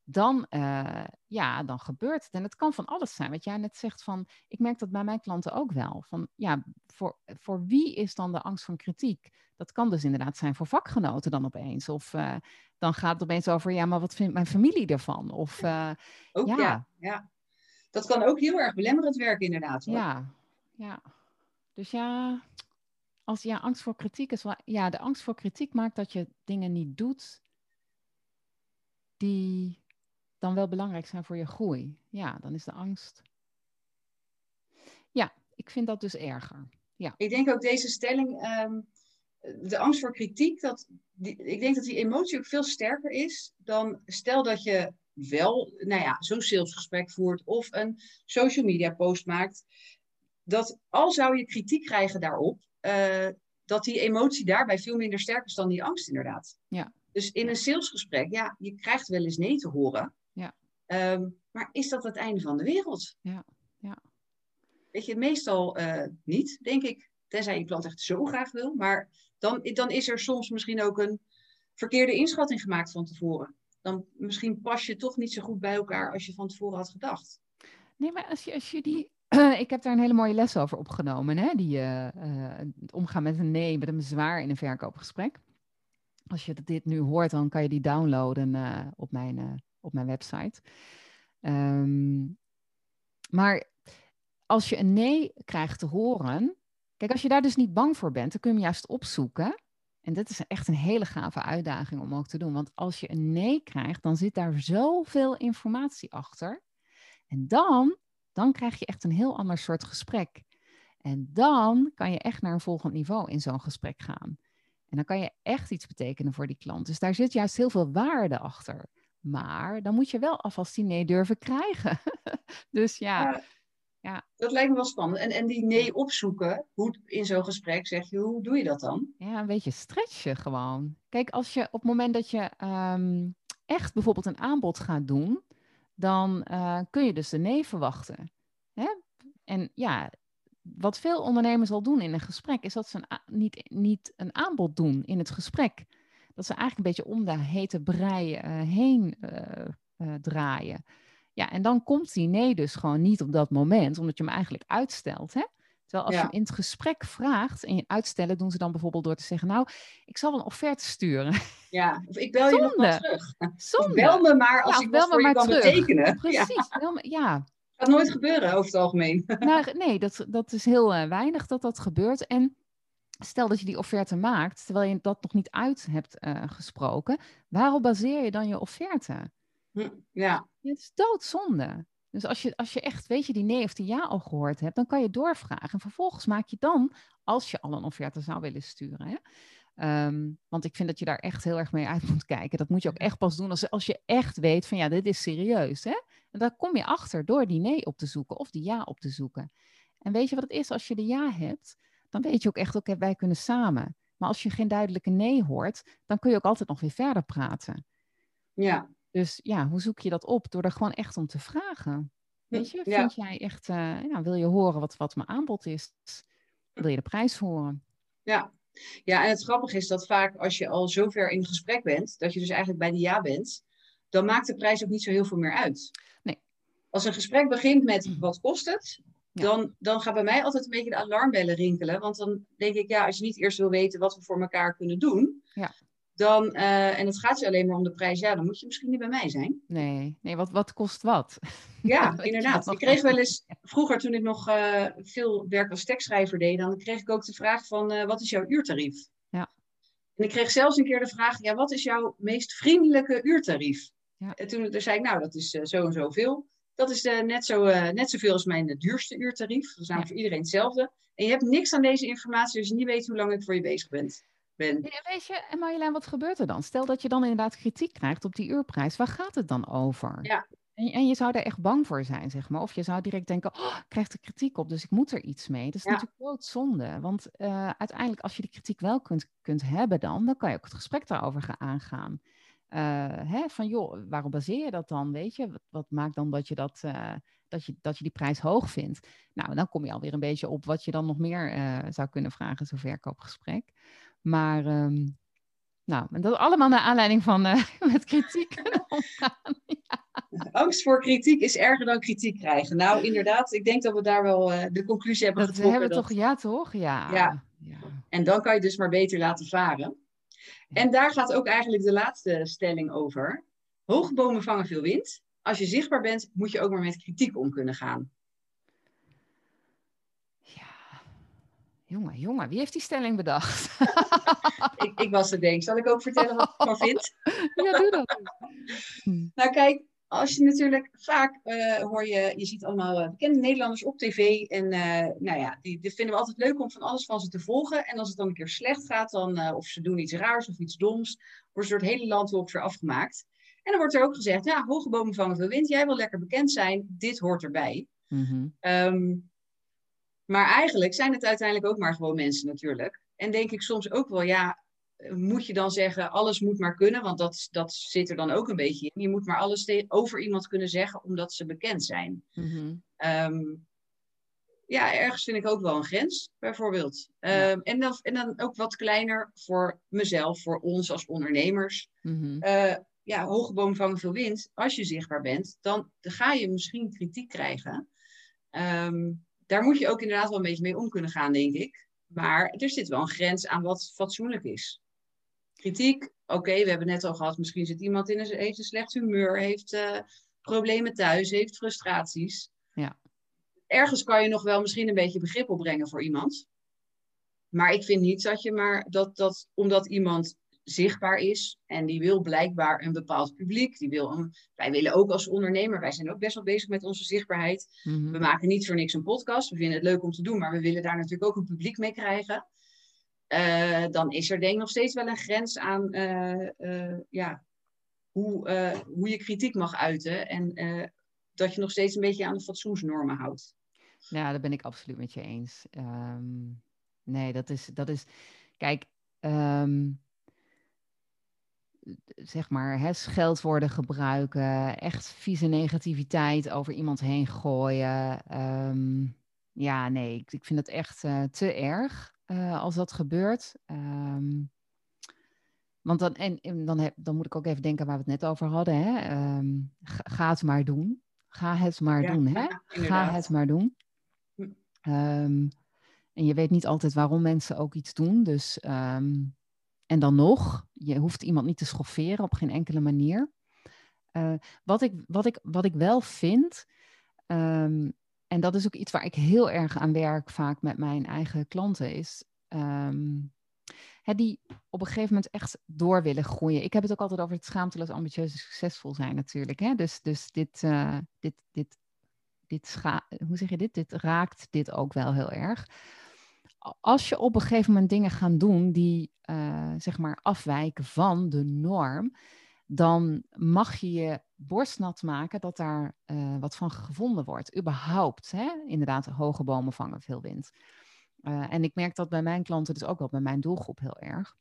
dan, uh, ja, dan gebeurt het. En het kan van alles zijn. Wat jij net zegt van, ik merk dat bij mijn klanten ook wel. Van, ja, voor, voor wie is dan de angst van kritiek? Dat kan dus inderdaad zijn voor vakgenoten dan opeens. Of uh, dan gaat het opeens over, ja, maar wat vindt mijn familie ervan? Of, uh, ook ja. ja. ja, Dat kan ook heel erg belemmerend werken inderdaad. Hoor. Ja, ja. Dus ja, als ja, angst voor kritiek is wel, ja, de angst voor kritiek maakt dat je dingen niet doet die dan wel belangrijk zijn voor je groei. Ja, dan is de angst. Ja, ik vind dat dus erger. Ja. Ik denk ook deze stelling, um, de angst voor kritiek, dat, die, ik denk dat die emotie ook veel sterker is dan stel dat je wel, nou ja, zo'n salesgesprek voert of een social media post maakt. Dat al zou je kritiek krijgen daarop, uh, dat die emotie daarbij veel minder sterk is dan die angst inderdaad. Ja. Dus in een salesgesprek, ja, je krijgt wel eens nee te horen. Um, maar is dat het einde van de wereld? Ja, ja. Weet je, meestal uh, niet, denk ik. Tenzij je klant echt zo graag wil. Maar dan, dan is er soms misschien ook een verkeerde inschatting gemaakt van tevoren. Dan misschien pas je toch niet zo goed bij elkaar als je van tevoren had gedacht. Nee, maar als je, als je die. ik heb daar een hele mooie les over opgenomen. Hè? Die, uh, het omgaan met een nee, met een bezwaar in een verkoopgesprek. Als je dit nu hoort, dan kan je die downloaden op mijn op mijn website. Um, maar als je een nee krijgt te horen, kijk, als je daar dus niet bang voor bent, dan kun je hem juist opzoeken. En dit is echt een hele gave uitdaging om ook te doen. Want als je een nee krijgt, dan zit daar zoveel informatie achter. En dan, dan krijg je echt een heel ander soort gesprek. En dan kan je echt naar een volgend niveau in zo'n gesprek gaan. En dan kan je echt iets betekenen voor die klant. Dus daar zit juist heel veel waarde achter. Maar dan moet je wel alvast die nee durven krijgen. dus ja, Dat lijkt me wel spannend. En, en die nee opzoeken, hoe, in zo'n gesprek zeg je, hoe doe je dat dan? Ja, een beetje stretchen gewoon. Kijk, als je op het moment dat je um, echt bijvoorbeeld een aanbod gaat doen, dan uh, kun je dus de nee verwachten. Hè? En ja, wat veel ondernemers al doen in een gesprek, is dat ze een niet, niet een aanbod doen in het gesprek dat ze eigenlijk een beetje om de hete brei uh, heen uh, draaien. Ja, en dan komt die nee dus gewoon niet op dat moment, omdat je hem eigenlijk uitstelt. Hè? Terwijl als je hem in het gesprek vraagt en je uitstellen, doen ze dan bijvoorbeeld door te zeggen, nou, ik zal een offerte sturen. Ja, of ik bel je nog maar terug. Zonde. bel me maar als ja, ik bel me maar kan terug. betekenen. Precies, ja. Me, ja. Gaat nooit gebeuren over het algemeen. Nou, nee, dat, dat is heel uh, weinig dat dat gebeurt. En stel dat je die offerte maakt, terwijl je dat nog niet uit hebt uh, gesproken, waarop baseer je dan je offerte? Hm, ja. Het is doodzonde. Dus als je, als je echt, weet je, die nee of die ja al gehoord hebt, dan kan je doorvragen. En vervolgens maak je dan, als je al een offerte zou willen sturen. Hè? Um, want ik vind dat je daar echt heel erg mee uit moet kijken. Dat moet je ook echt pas doen als, als je echt weet van ja, dit is serieus. Hè? En daar kom je achter door die nee op te zoeken of die ja op te zoeken. En weet je wat het is als je de ja hebt? dan weet je ook echt, oké, wij kunnen samen. Maar als je geen duidelijke nee hoort, dan kun je ook altijd nog weer verder praten. Ja. Dus ja, hoe zoek je dat op? Door er gewoon echt om te vragen. Weet je, vind jij echt, uh, nou, wil je horen wat, wat mijn aanbod is? Wil je de prijs horen? Ja. ja, en het grappige is dat vaak als je al zover in gesprek bent, dat je dus eigenlijk bij de ja bent, dan maakt de prijs ook niet zo heel veel meer uit. Nee. Als een gesprek begint met wat kost het, dan, dan gaan bij mij altijd een beetje de alarmbellen rinkelen. Want dan denk ik, ja, als je niet eerst wil weten wat we voor elkaar kunnen doen, ja. Dan, eh, en het gaat je alleen maar om de prijs, ja, dan moet je misschien niet bij mij zijn. Nee, nee wat, wat kost wat? Ja, inderdaad. Ik kreeg wel eens, vroeger toen ik nog eh, veel werk als tekstschrijver deed, dan kreeg ik ook de vraag van, eh, wat is jouw uurtarief? Ja. En ik kreeg zelfs een keer de vraag, ja, wat is jouw meest vriendelijke uurtarief? Ja. En toen zei ik, nou, dat is zo en zoveel. Dat is net, zo, net zoveel als mijn duurste uurtarief. Dat is namelijk voor iedereen hetzelfde. En je hebt niks aan deze informatie als je niet weet hoe lang ik voor je bezig bent, ben. Ja, weet je, en Marjolein, wat gebeurt er dan? Stel dat je dan inderdaad kritiek krijgt op die uurprijs. Waar gaat het dan over? Ja. En, en je zou er echt bang voor zijn, zeg maar. Of je zou direct denken, oh, ik krijg er kritiek op, dus ik moet er iets mee. Dat is Ja. natuurlijk doodzonde. Want eh, uiteindelijk, als je die kritiek wel kunt, kunt hebben dan, dan kan je ook het gesprek daarover gaan aangaan. Eh, hè, van joh, waarop baseer je dat dan? Weet je, wat, wat maakt dan dat je, dat, eh, dat, je, dat je die prijs hoog vindt? Nou, dan kom je alweer een beetje op wat je dan nog meer zou kunnen vragen zo'n verkoopgesprek. Maar, ehm, nou, dat allemaal naar aanleiding van eh, met kritiek kunnen omgaan. Angst voor kritiek is erger dan kritiek krijgen. Nou, inderdaad, ik denk dat we daar wel eh, de conclusie hebben Dat getrokken. hebben toch, ja toch? Ja. Ja. ja. En dan kan je dus maar beter laten varen. En daar gaat ook eigenlijk de laatste stelling over. Hoge bomen vangen veel wind. Als je zichtbaar bent, moet je ook maar met kritiek om kunnen gaan. Jongen, jongen, wie heeft die stelling bedacht? Ik, ik was er denk. Zal ik ook vertellen wat ik ervan vind? ja, doe dat. Nou kijk, als je natuurlijk vaak eh, hoor je, je ziet allemaal eh, bekende Nederlanders op tv. En eh, nou ja, die, die vinden we altijd leuk om van alles van ze te volgen. En als het dan een keer slecht gaat, dan, of ze doen iets raars of iets doms, wordt door het hele land ongeveer afgemaakt. En dan wordt er ook gezegd, ja, hoge bomen vangen veel wind. Jij wil lekker bekend zijn, dit hoort erbij. Ehm, maar eigenlijk zijn het uiteindelijk ook maar gewoon mensen natuurlijk. En denk ik soms ook wel, ja, moet je dan zeggen, alles moet maar kunnen? Want dat, dat zit er dan ook een beetje in. Je moet maar alles over iemand kunnen zeggen omdat ze bekend zijn. Mhm. Ehm, ja, ergens vind ik ook wel een grens, bijvoorbeeld. Ja. Ehm, en, dan, en dan ook wat kleiner voor mezelf, voor ons als ondernemers. Mhm. Eh, ja, hoge bomen vangen veel wind. Als je zichtbaar bent, dan ga je misschien kritiek krijgen. Ehm, daar moet je ook inderdaad wel een beetje mee om kunnen gaan, denk ik. Maar er zit wel een grens aan wat fatsoenlijk is. Kritiek, oké, we hebben net al gehad, misschien zit iemand in een, heeft een slecht humeur, heeft eh, problemen thuis, heeft frustraties. Ja. Ergens kan je nog wel misschien een beetje begrip opbrengen voor iemand. Maar ik vind niet dat je maar dat, dat omdat iemand zichtbaar is en die wil blijkbaar een bepaald publiek, die wil een, wij willen ook als ondernemer, wij zijn ook best wel bezig met onze zichtbaarheid. Mhm. We maken niet voor niks een podcast. We vinden het leuk om te doen, maar we willen daar natuurlijk ook een publiek mee krijgen. Eh, dan is er denk ik nog steeds wel een grens aan eh, eh, ja, hoe, hoe je kritiek mag uiten. En dat je nog steeds een beetje aan de fatsoensnormen houdt. Ja, daar ben ik absoluut met je eens. Ehm, nee, dat is, dat is. Kijk, ehm, zeg maar, hè, scheldwoorden gebruiken, echt vieze negativiteit over iemand heen gooien. Ehm, ja, nee, ik, ik vind het echt eh, te erg eh, als dat gebeurt. Ehm, want dan, en, en dan, heb, dan moet ik ook even denken waar we het net over hadden. Hè? Ehm, ga, ga het maar doen. Ga het maar Ja, doen. Hè? ja, Ga het maar doen. Hm. En je weet niet altijd waarom mensen ook iets doen. Dus, en dan nog, je hoeft iemand niet te schofferen op geen enkele manier. Eh, wat, ik, wat, ik, wat ik wel vind, ehm, en dat is ook iets waar ik heel erg aan werk vaak met mijn eigen klanten, is ehm, hè, die op een gegeven moment echt door willen groeien. Ik heb het ook altijd over het schaamteloos, ambitieus en succesvol zijn natuurlijk. Hè? Dus, dus dit, eh, dit, dit, dit scha- hoe zeg je dit? Dit raakt dit ook wel heel erg. Als je op een gegeven moment dingen gaat doen die eh, zeg maar afwijken van de norm, dan mag je je borst nat maken dat daar eh, wat van gevonden wordt. Überhaupt, hè? inderdaad, hoge bomen vangen veel wind. Eh, en ik merk dat bij mijn klanten, dus ook wel bij mijn doelgroep heel erg.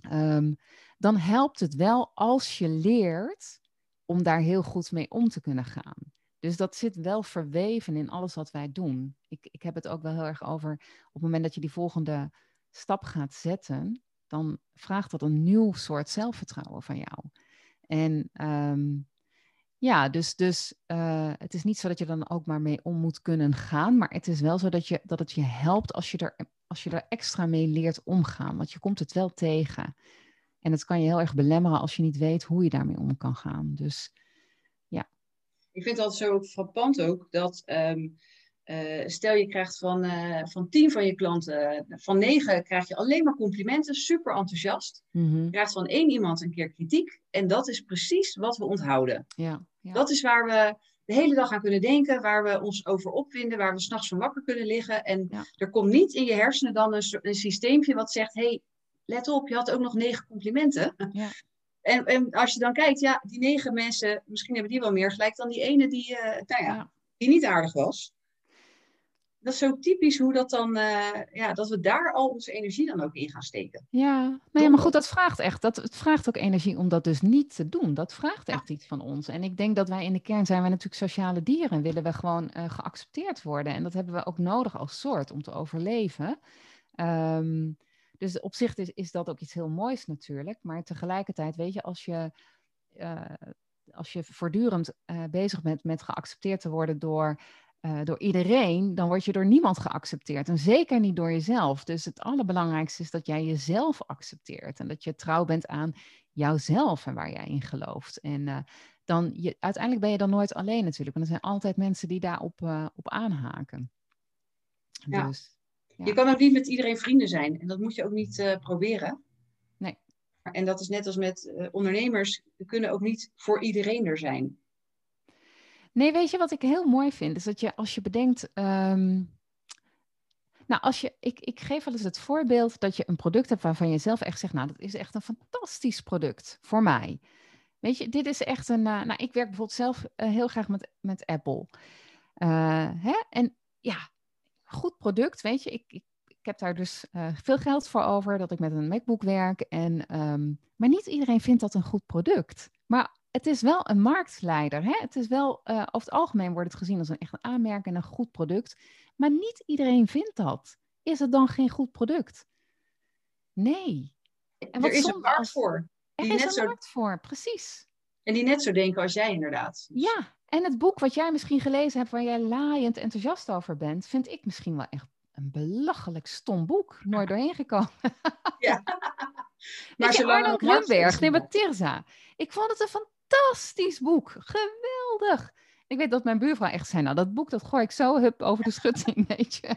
Ehm, dan helpt het wel als je leert om daar heel goed mee om te kunnen gaan. Dus dat zit wel verweven in alles wat wij doen. Ik, ik heb het ook wel heel erg over op het moment dat je die volgende stap gaat zetten, dan vraagt dat een nieuw soort zelfvertrouwen van jou. En ehm, ja, dus, dus eh, het is niet zo dat je dan ook maar mee om moet kunnen gaan, maar het is wel zo dat, je, dat het je helpt als je, er, als je er extra mee leert omgaan, want je komt het wel tegen. En het kan je heel erg belemmeren als je niet weet hoe je daarmee om kan gaan. Dus. Ik vind altijd zo frappant ook dat ehm, eh, stel je krijgt van, uh, van tien van je klanten, van negen krijg je alleen maar complimenten, super enthousiast. Mhm. Je krijgt van één iemand een keer kritiek en dat is precies wat we onthouden. Ja, ja. Dat is waar we de hele dag aan kunnen denken, waar we ons over opwinden, waar we s'nachts van wakker kunnen liggen. En Ja. er komt niet in je hersenen dan een, een systeempje wat zegt, hey, let op, je had ook nog negen complimenten. Ja. En, en als je dan kijkt, ja, die negen mensen, misschien hebben die wel meer gelijk dan die ene die, eh, nou ja, die niet aardig was. Dat is zo typisch hoe dat dan, eh, ja, dat we daar al onze energie dan ook in gaan steken. Ja, nou ja, maar goed, dat vraagt echt. Dat, het vraagt ook energie om dat dus niet te doen. Dat vraagt echt iets van ons. En ik denk dat wij in de kern zijn wij natuurlijk sociale dieren en willen we gewoon eh, geaccepteerd worden. En dat hebben we ook nodig als soort om te overleven. Ehm, dus op zich is, is dat ook iets heel moois natuurlijk. Maar tegelijkertijd, weet je, als je, eh, als je voortdurend eh, bezig bent met geaccepteerd te worden door eh, door iedereen, dan word je door niemand geaccepteerd. En zeker niet door jezelf. Dus het allerbelangrijkste is dat jij jezelf accepteert. En dat je trouw bent aan jouzelf en waar jij in gelooft. En dan je, uiteindelijk ben je dan nooit alleen natuurlijk. Want er zijn altijd mensen die daarop op aanhaken. Ja. Dus, Ja. Je kan ook niet met iedereen vrienden zijn. En dat moet je ook niet eh, proberen. Nee. En dat is net als met eh, ondernemers. We kunnen ook niet voor iedereen er zijn. Nee, weet je wat ik heel mooi vind? Is dat je als je bedenkt. ehm, nou, als je, ik, ik geef wel eens het voorbeeld dat je een product hebt waarvan je zelf echt zegt, nou, dat is echt een fantastisch product voor mij. Weet je, dit is echt een. eh, nou, ik werk bijvoorbeeld zelf heel graag met, met Apple. Eh, hè? En ja, goed product, weet je. Ik, ik, ik heb daar dus eh, veel geld voor over dat ik met een MacBook werk. En, ehm, maar niet iedereen vindt dat een goed product. Maar het is wel een marktleider. Hè? Het is wel, eh, over het algemeen wordt het gezien als een echt een aanmerk en een goed product. Maar niet iedereen vindt dat. Is het dan geen goed product? Nee. En wat er is een markt voor. Er is net een zo- markt voor, precies. En die net zo denken als jij inderdaad. Ja, en het boek wat jij misschien gelezen hebt, waar jij laaiend enthousiast over bent, vind ik misschien wel echt een belachelijk stom boek. Nooit doorheen gekomen. Ja. Weet je, Arno Grunberg, nee, maar Tirza. Ik vond het een fantastisch boek. Geweldig. Ik weet dat mijn buurvrouw echt zei, nou dat boek dat gooi ik zo hup over de schutting, weet je.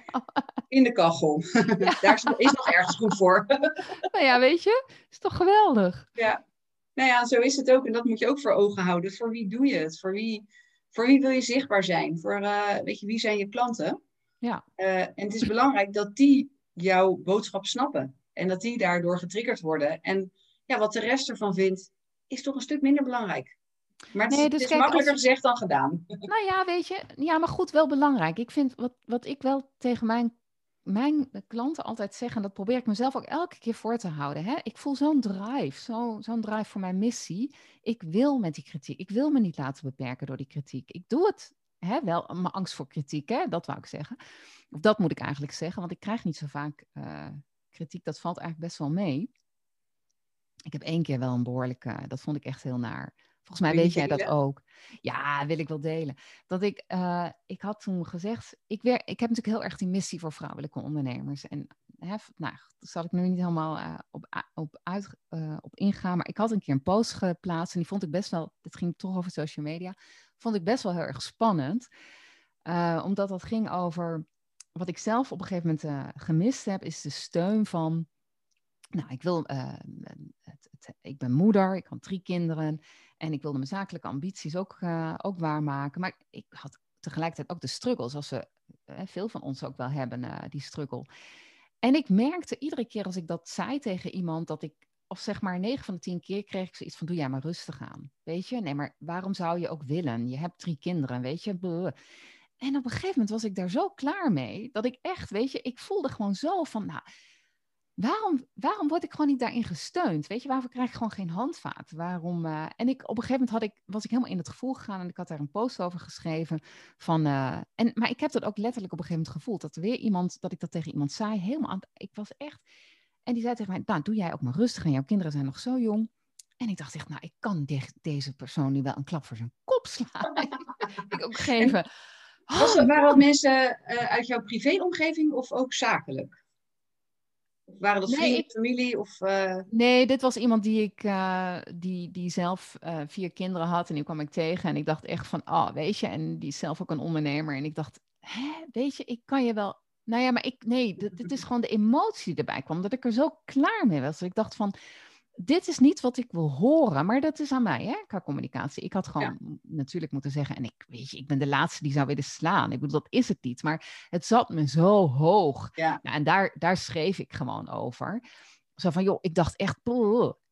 In de kachel. Daar is, is nog ergens goed voor. nou ja, weet je, is toch geweldig. ja. Nou ja, zo is het ook. En dat moet je ook voor ogen houden. Voor wie doe je het? Voor wie, voor wie wil je zichtbaar zijn? Voor, eh, weet je, wie zijn je klanten? Ja. Eh, en het is belangrijk dat die jouw boodschap snappen. En dat die daardoor getriggerd worden. En ja, wat de rest ervan vindt, is toch een stuk minder belangrijk. Maar het, Nee, is- dus het is kijk, makkelijker als- gezegd dan gedaan. Nou ja, weet je, ja, maar goed, wel belangrijk. Ik vind wat, wat ik wel tegen mijn, mijn klanten altijd zeg, en dat probeer ik mezelf ook elke keer voor te houden. Hè? Ik voel zo'n drive, zo, zo'n drive voor mijn missie. Ik wil met die kritiek, ik wil me niet laten beperken door die kritiek. Ik doe het hè, wel, mijn angst voor kritiek, hè, dat wou ik zeggen. Of dat moet ik eigenlijk zeggen, want ik krijg niet zo vaak eh, kritiek. Dat valt eigenlijk best wel mee. Ik heb één keer wel een behoorlijke, dat vond ik echt heel naar. Volgens mij weet jij dat ook. Ja, wil ik wel delen. Dat ik, eh, ik had toen gezegd, ik, wer, ik heb natuurlijk heel erg die missie voor vrouwelijke ondernemers. En hè, nou, daar zal ik nu niet helemaal eh, op, op, uit, eh, op ingaan. Maar ik had een keer een post geplaatst en die vond ik best wel, het ging toch over social media, vond ik best wel heel erg spannend. Omdat dat ging over, wat ik zelf op een gegeven moment gemist heb, is de steun van, nou, ik wil, eh, het, het- ik ben moeder, ik had drie kinderen. En ik wilde mijn zakelijke ambities ook, eh, ook waarmaken. Maar ik had tegelijkertijd ook de struggles, zoals we, eh, veel van ons ook wel hebben, die struggle. En ik merkte iedere keer als ik dat zei tegen iemand, dat ik, of zeg maar 9 van de 10 keer kreeg ik zoiets van, doe jij maar rustig aan. Weet je, nee, maar waarom zou je ook willen? Je hebt drie kinderen, weet je. En op een gegeven moment was ik daar zo klaar mee, dat ik echt, weet je, ik voelde gewoon zo van, nou, waarom, waarom word ik gewoon niet daarin gesteund? Weet je, waarom krijg ik gewoon geen handvaat? Waarom, eh, en ik, op een gegeven moment had ik, was ik helemaal in het gevoel gegaan en ik had daar een post over geschreven. Van, eh, en, maar ik heb dat ook letterlijk op een gegeven moment gevoeld. Dat er weer iemand, dat ik dat tegen iemand zei, helemaal aan, ik was echt... En die zei tegen mij, nou, doe jij ook maar rustig en jouw kinderen zijn nog zo jong. En ik dacht echt, nou, ik kan de- deze persoon nu wel een klap voor zijn kop slaan. ik ook geven. Was Oh, dat, waren dat mensen eh, uit jouw privéomgeving of ook zakelijk? Waren dat Nee, vrienden, ik- familie? Of, eh, Nee, dit was iemand die ik, eh, die, die zelf eh, vier kinderen had en die kwam ik tegen en ik dacht echt van, oh, weet je, en die is zelf ook een ondernemer en ik dacht, hè, weet je, ik kan je wel, nou ja, maar ik, nee, dit, dit is gewoon de emotie die erbij kwam, dat ik er zo klaar mee was. Dat ik dacht van, dit is niet wat ik wil horen, maar dat is aan mij, hè, qua communicatie. Ik had gewoon natuurlijk moeten zeggen, en ik, weet je, ik ben de laatste die zou willen slaan. Ik bedoel, dat is het niet, maar het zat me zo hoog. Ja. Nou, en daar, daar schreef ik gewoon over. Zo van, joh, ik dacht echt.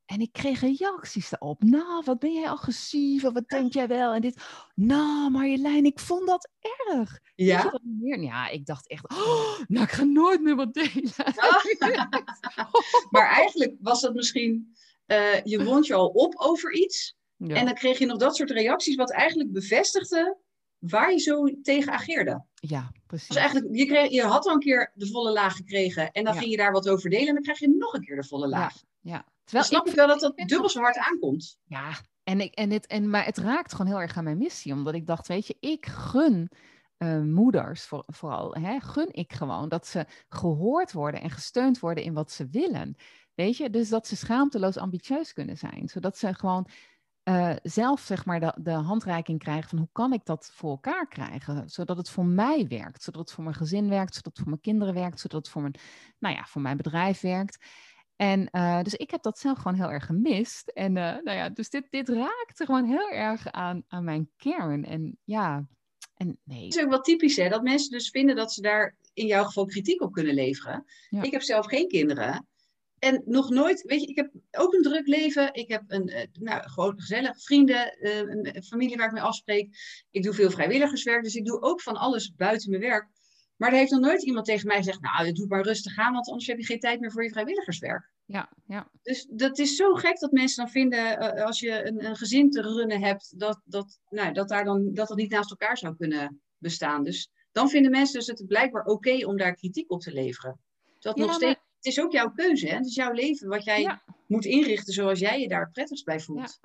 En ik kreeg reacties daarop. Nou, wat ben jij agressief, en wat denk jij wel? En dit, nou, Marjolein, ik vond dat erg. Ja? meer? Ja, ik dacht echt, "Oh, nou, ik ga nooit meer wat delen. maar eigenlijk was dat misschien, eh, je wond je al op over iets. Ja. En dan kreeg je nog dat soort reacties, wat eigenlijk bevestigde waar je zo tegen ageerde. ja, precies. Dus eigenlijk, je, kreeg, je had al een keer de volle laag gekregen en dan Ja. ging je daar wat over delen en dan krijg je nog een keer de volle laag. ja. Terwijl snap ik ik wel dat dat dubbel zo hard aankomt. Ja, en ik, en het, en, maar het raakt gewoon heel erg aan mijn missie. Omdat ik dacht, weet je, ik gun eh, moeders voor, vooral, hè, gun ik gewoon dat ze gehoord worden en gesteund worden in wat ze willen. Weet je, dus dat ze schaamteloos ambitieus kunnen zijn. Zodat ze gewoon eh, zelf, zeg maar, de, de handreiking krijgen van hoe kan ik dat voor elkaar krijgen? Zodat het voor mij werkt, zodat het voor mijn gezin werkt, zodat het voor mijn kinderen werkt, zodat het voor mijn, nou ja, voor mijn bedrijf werkt. En eh, dus ik heb dat zelf gewoon heel erg gemist. En eh, nou ja, dus dit, dit raakte gewoon heel erg aan, aan mijn kern. En ja, en nee. Het is ook wel typisch hè, dat mensen dus vinden dat ze daar in jouw geval kritiek op kunnen leveren. Ja. Ik heb zelf geen kinderen. En nog nooit, weet je, ik heb ook een druk leven. Ik heb een, eh, nou, gewoon gezellig vrienden, een familie waar ik mee afspreek. Ik doe veel vrijwilligerswerk, dus ik doe ook van alles buiten mijn werk. Maar er heeft nog nooit iemand tegen mij gezegd, nou, doe maar rustig aan, want anders heb je geen tijd meer voor je vrijwilligerswerk. Ja, ja, Dus dat is zo gek dat mensen dan vinden, eh, als je een, een gezin te runnen hebt, dat dat, nou, dat, daar dan, dat dat niet naast elkaar zou kunnen bestaan. Dus dan vinden mensen dus het blijkbaar oké om daar kritiek op te leveren. Dat Ja, nog maar- steeds, het is ook jouw keuze, hè? het is jouw leven, wat jij Ja. moet inrichten zoals jij je daar prettigst bij voelt.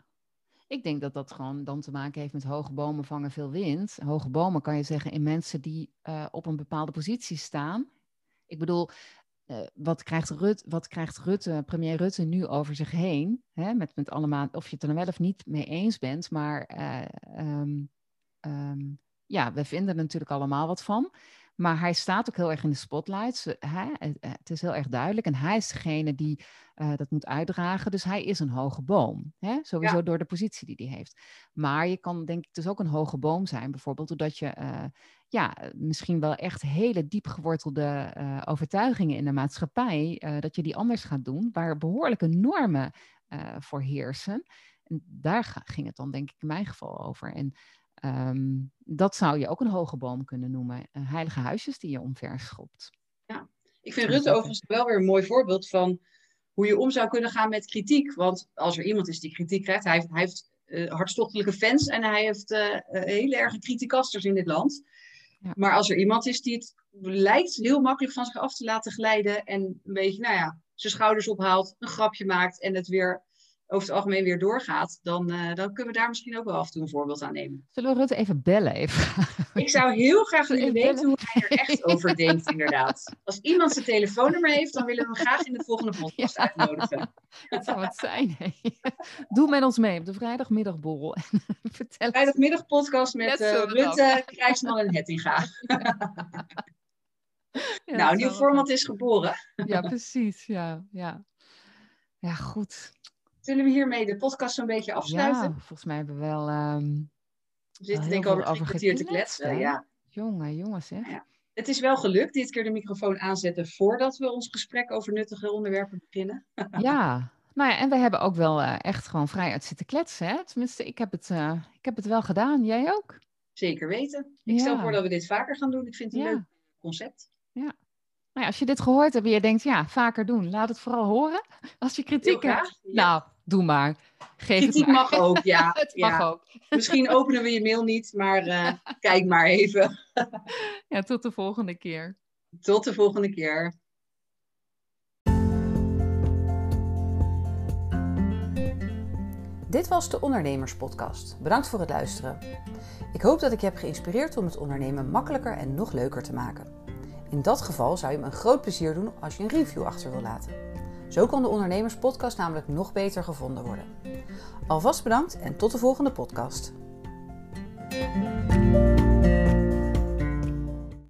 Ik denk dat dat gewoon dan te maken heeft met hoge bomen vangen veel wind. Hoge bomen kan je zeggen in mensen die eh, op een bepaalde positie staan. Ik bedoel, eh, wat, krijgt Rut, wat krijgt Rutte, premier Rutte nu over zich heen? Hè? Met, met allemaal, of je het er nou wel of niet mee eens bent. Maar eh, ehm, ehm, ja, we vinden er natuurlijk allemaal wat van. Maar hij staat ook heel erg in de spotlight. Ze- Hè? Het, is heel erg duidelijk. En hij is degene die eh, dat moet uitdragen. Dus hij is een hoge boom. Hè? Sowieso door de positie die hij heeft. Maar je kan denk ik dus ook een hoge boom zijn. Bijvoorbeeld doordat je eh, ja, misschien wel echt hele diep gewortelde eh, overtuigingen in de maatschappij. eh, dat je die anders gaat doen. Waar behoorlijke normen eh, voor heersen. En daar ging het dan denk ik in mijn geval over. En ehm, dat zou je ook een hoge boom kunnen noemen. Eh, heilige huisjes die je omver schopt. Ik vind Ja, Rutte overigens wel weer een mooi voorbeeld van hoe je om zou kunnen gaan met kritiek. Want als er iemand is die kritiek krijgt, hij heeft, hij heeft eh, hartstochtelijke fans en hij heeft eh, hele erge criticasters in dit land. Ja. Maar als er iemand is die het lijkt heel makkelijk van zich af te laten glijden en een beetje, nou ja, zijn schouders ophaalt, een grapje maakt en het weer over het algemeen weer doorgaat, dan, eh, dan kunnen we daar misschien ook wel af en toe een voorbeeld aan nemen. Zullen we Rutte even bellen? Even? Ik zou heel graag willen weten hoe hij er echt over denkt, inderdaad. Als iemand zijn telefoonnummer heeft, dan willen we hem graag in de volgende podcast Ja. uitnodigen. Dat zou het zijn. hè? Doe met ons mee op de vrijdagmiddagborrel. En vertel. Vrijdagmiddagpodcast met eh. Rutte, Krijgsman en Hettinga. Ja, nou, nieuw format is geboren. Ja, precies. Ja, ja. ja goed. Zullen we hiermee de podcast zo'n beetje afsluiten? Ja, volgens mij hebben we wel... ehm, we zitten denk ik over over kwartier te kletsen. hè? Ja. jongen, jongens, hè? Ja. Het is wel gelukt dit keer de microfoon aanzetten voordat we ons gesprek over nuttige onderwerpen beginnen. Ja. Nou ja, en we hebben ook wel eh, echt gewoon vrij uit zitten kletsen, hè? Tenminste, ik heb het, eh, ik heb het wel gedaan. Jij ook? Zeker weten. Ik stel Ja. voor dat we dit vaker gaan doen. Ik vind het een Ja. leuk concept. Nou ja, als je dit gehoord hebt en je denkt, ja, vaker doen, laat het vooral horen. Als je kritiek hebt. Ja. nou, doe maar. Geef Kritiek het maar. mag ook, ja. Het mag ook. Misschien openen we je mail niet, maar eh, kijk maar even. Ja, tot de volgende keer. Tot de volgende keer. Dit was de Ondernemerspodcast. Bedankt voor het luisteren. Ik hoop dat ik je heb geïnspireerd om het ondernemen makkelijker en nog leuker te maken. In dat geval zou je hem een groot plezier doen als je een review achter wil laten. Zo kan de Ondernemerspodcast namelijk nog beter gevonden worden. Alvast bedankt en tot de volgende podcast.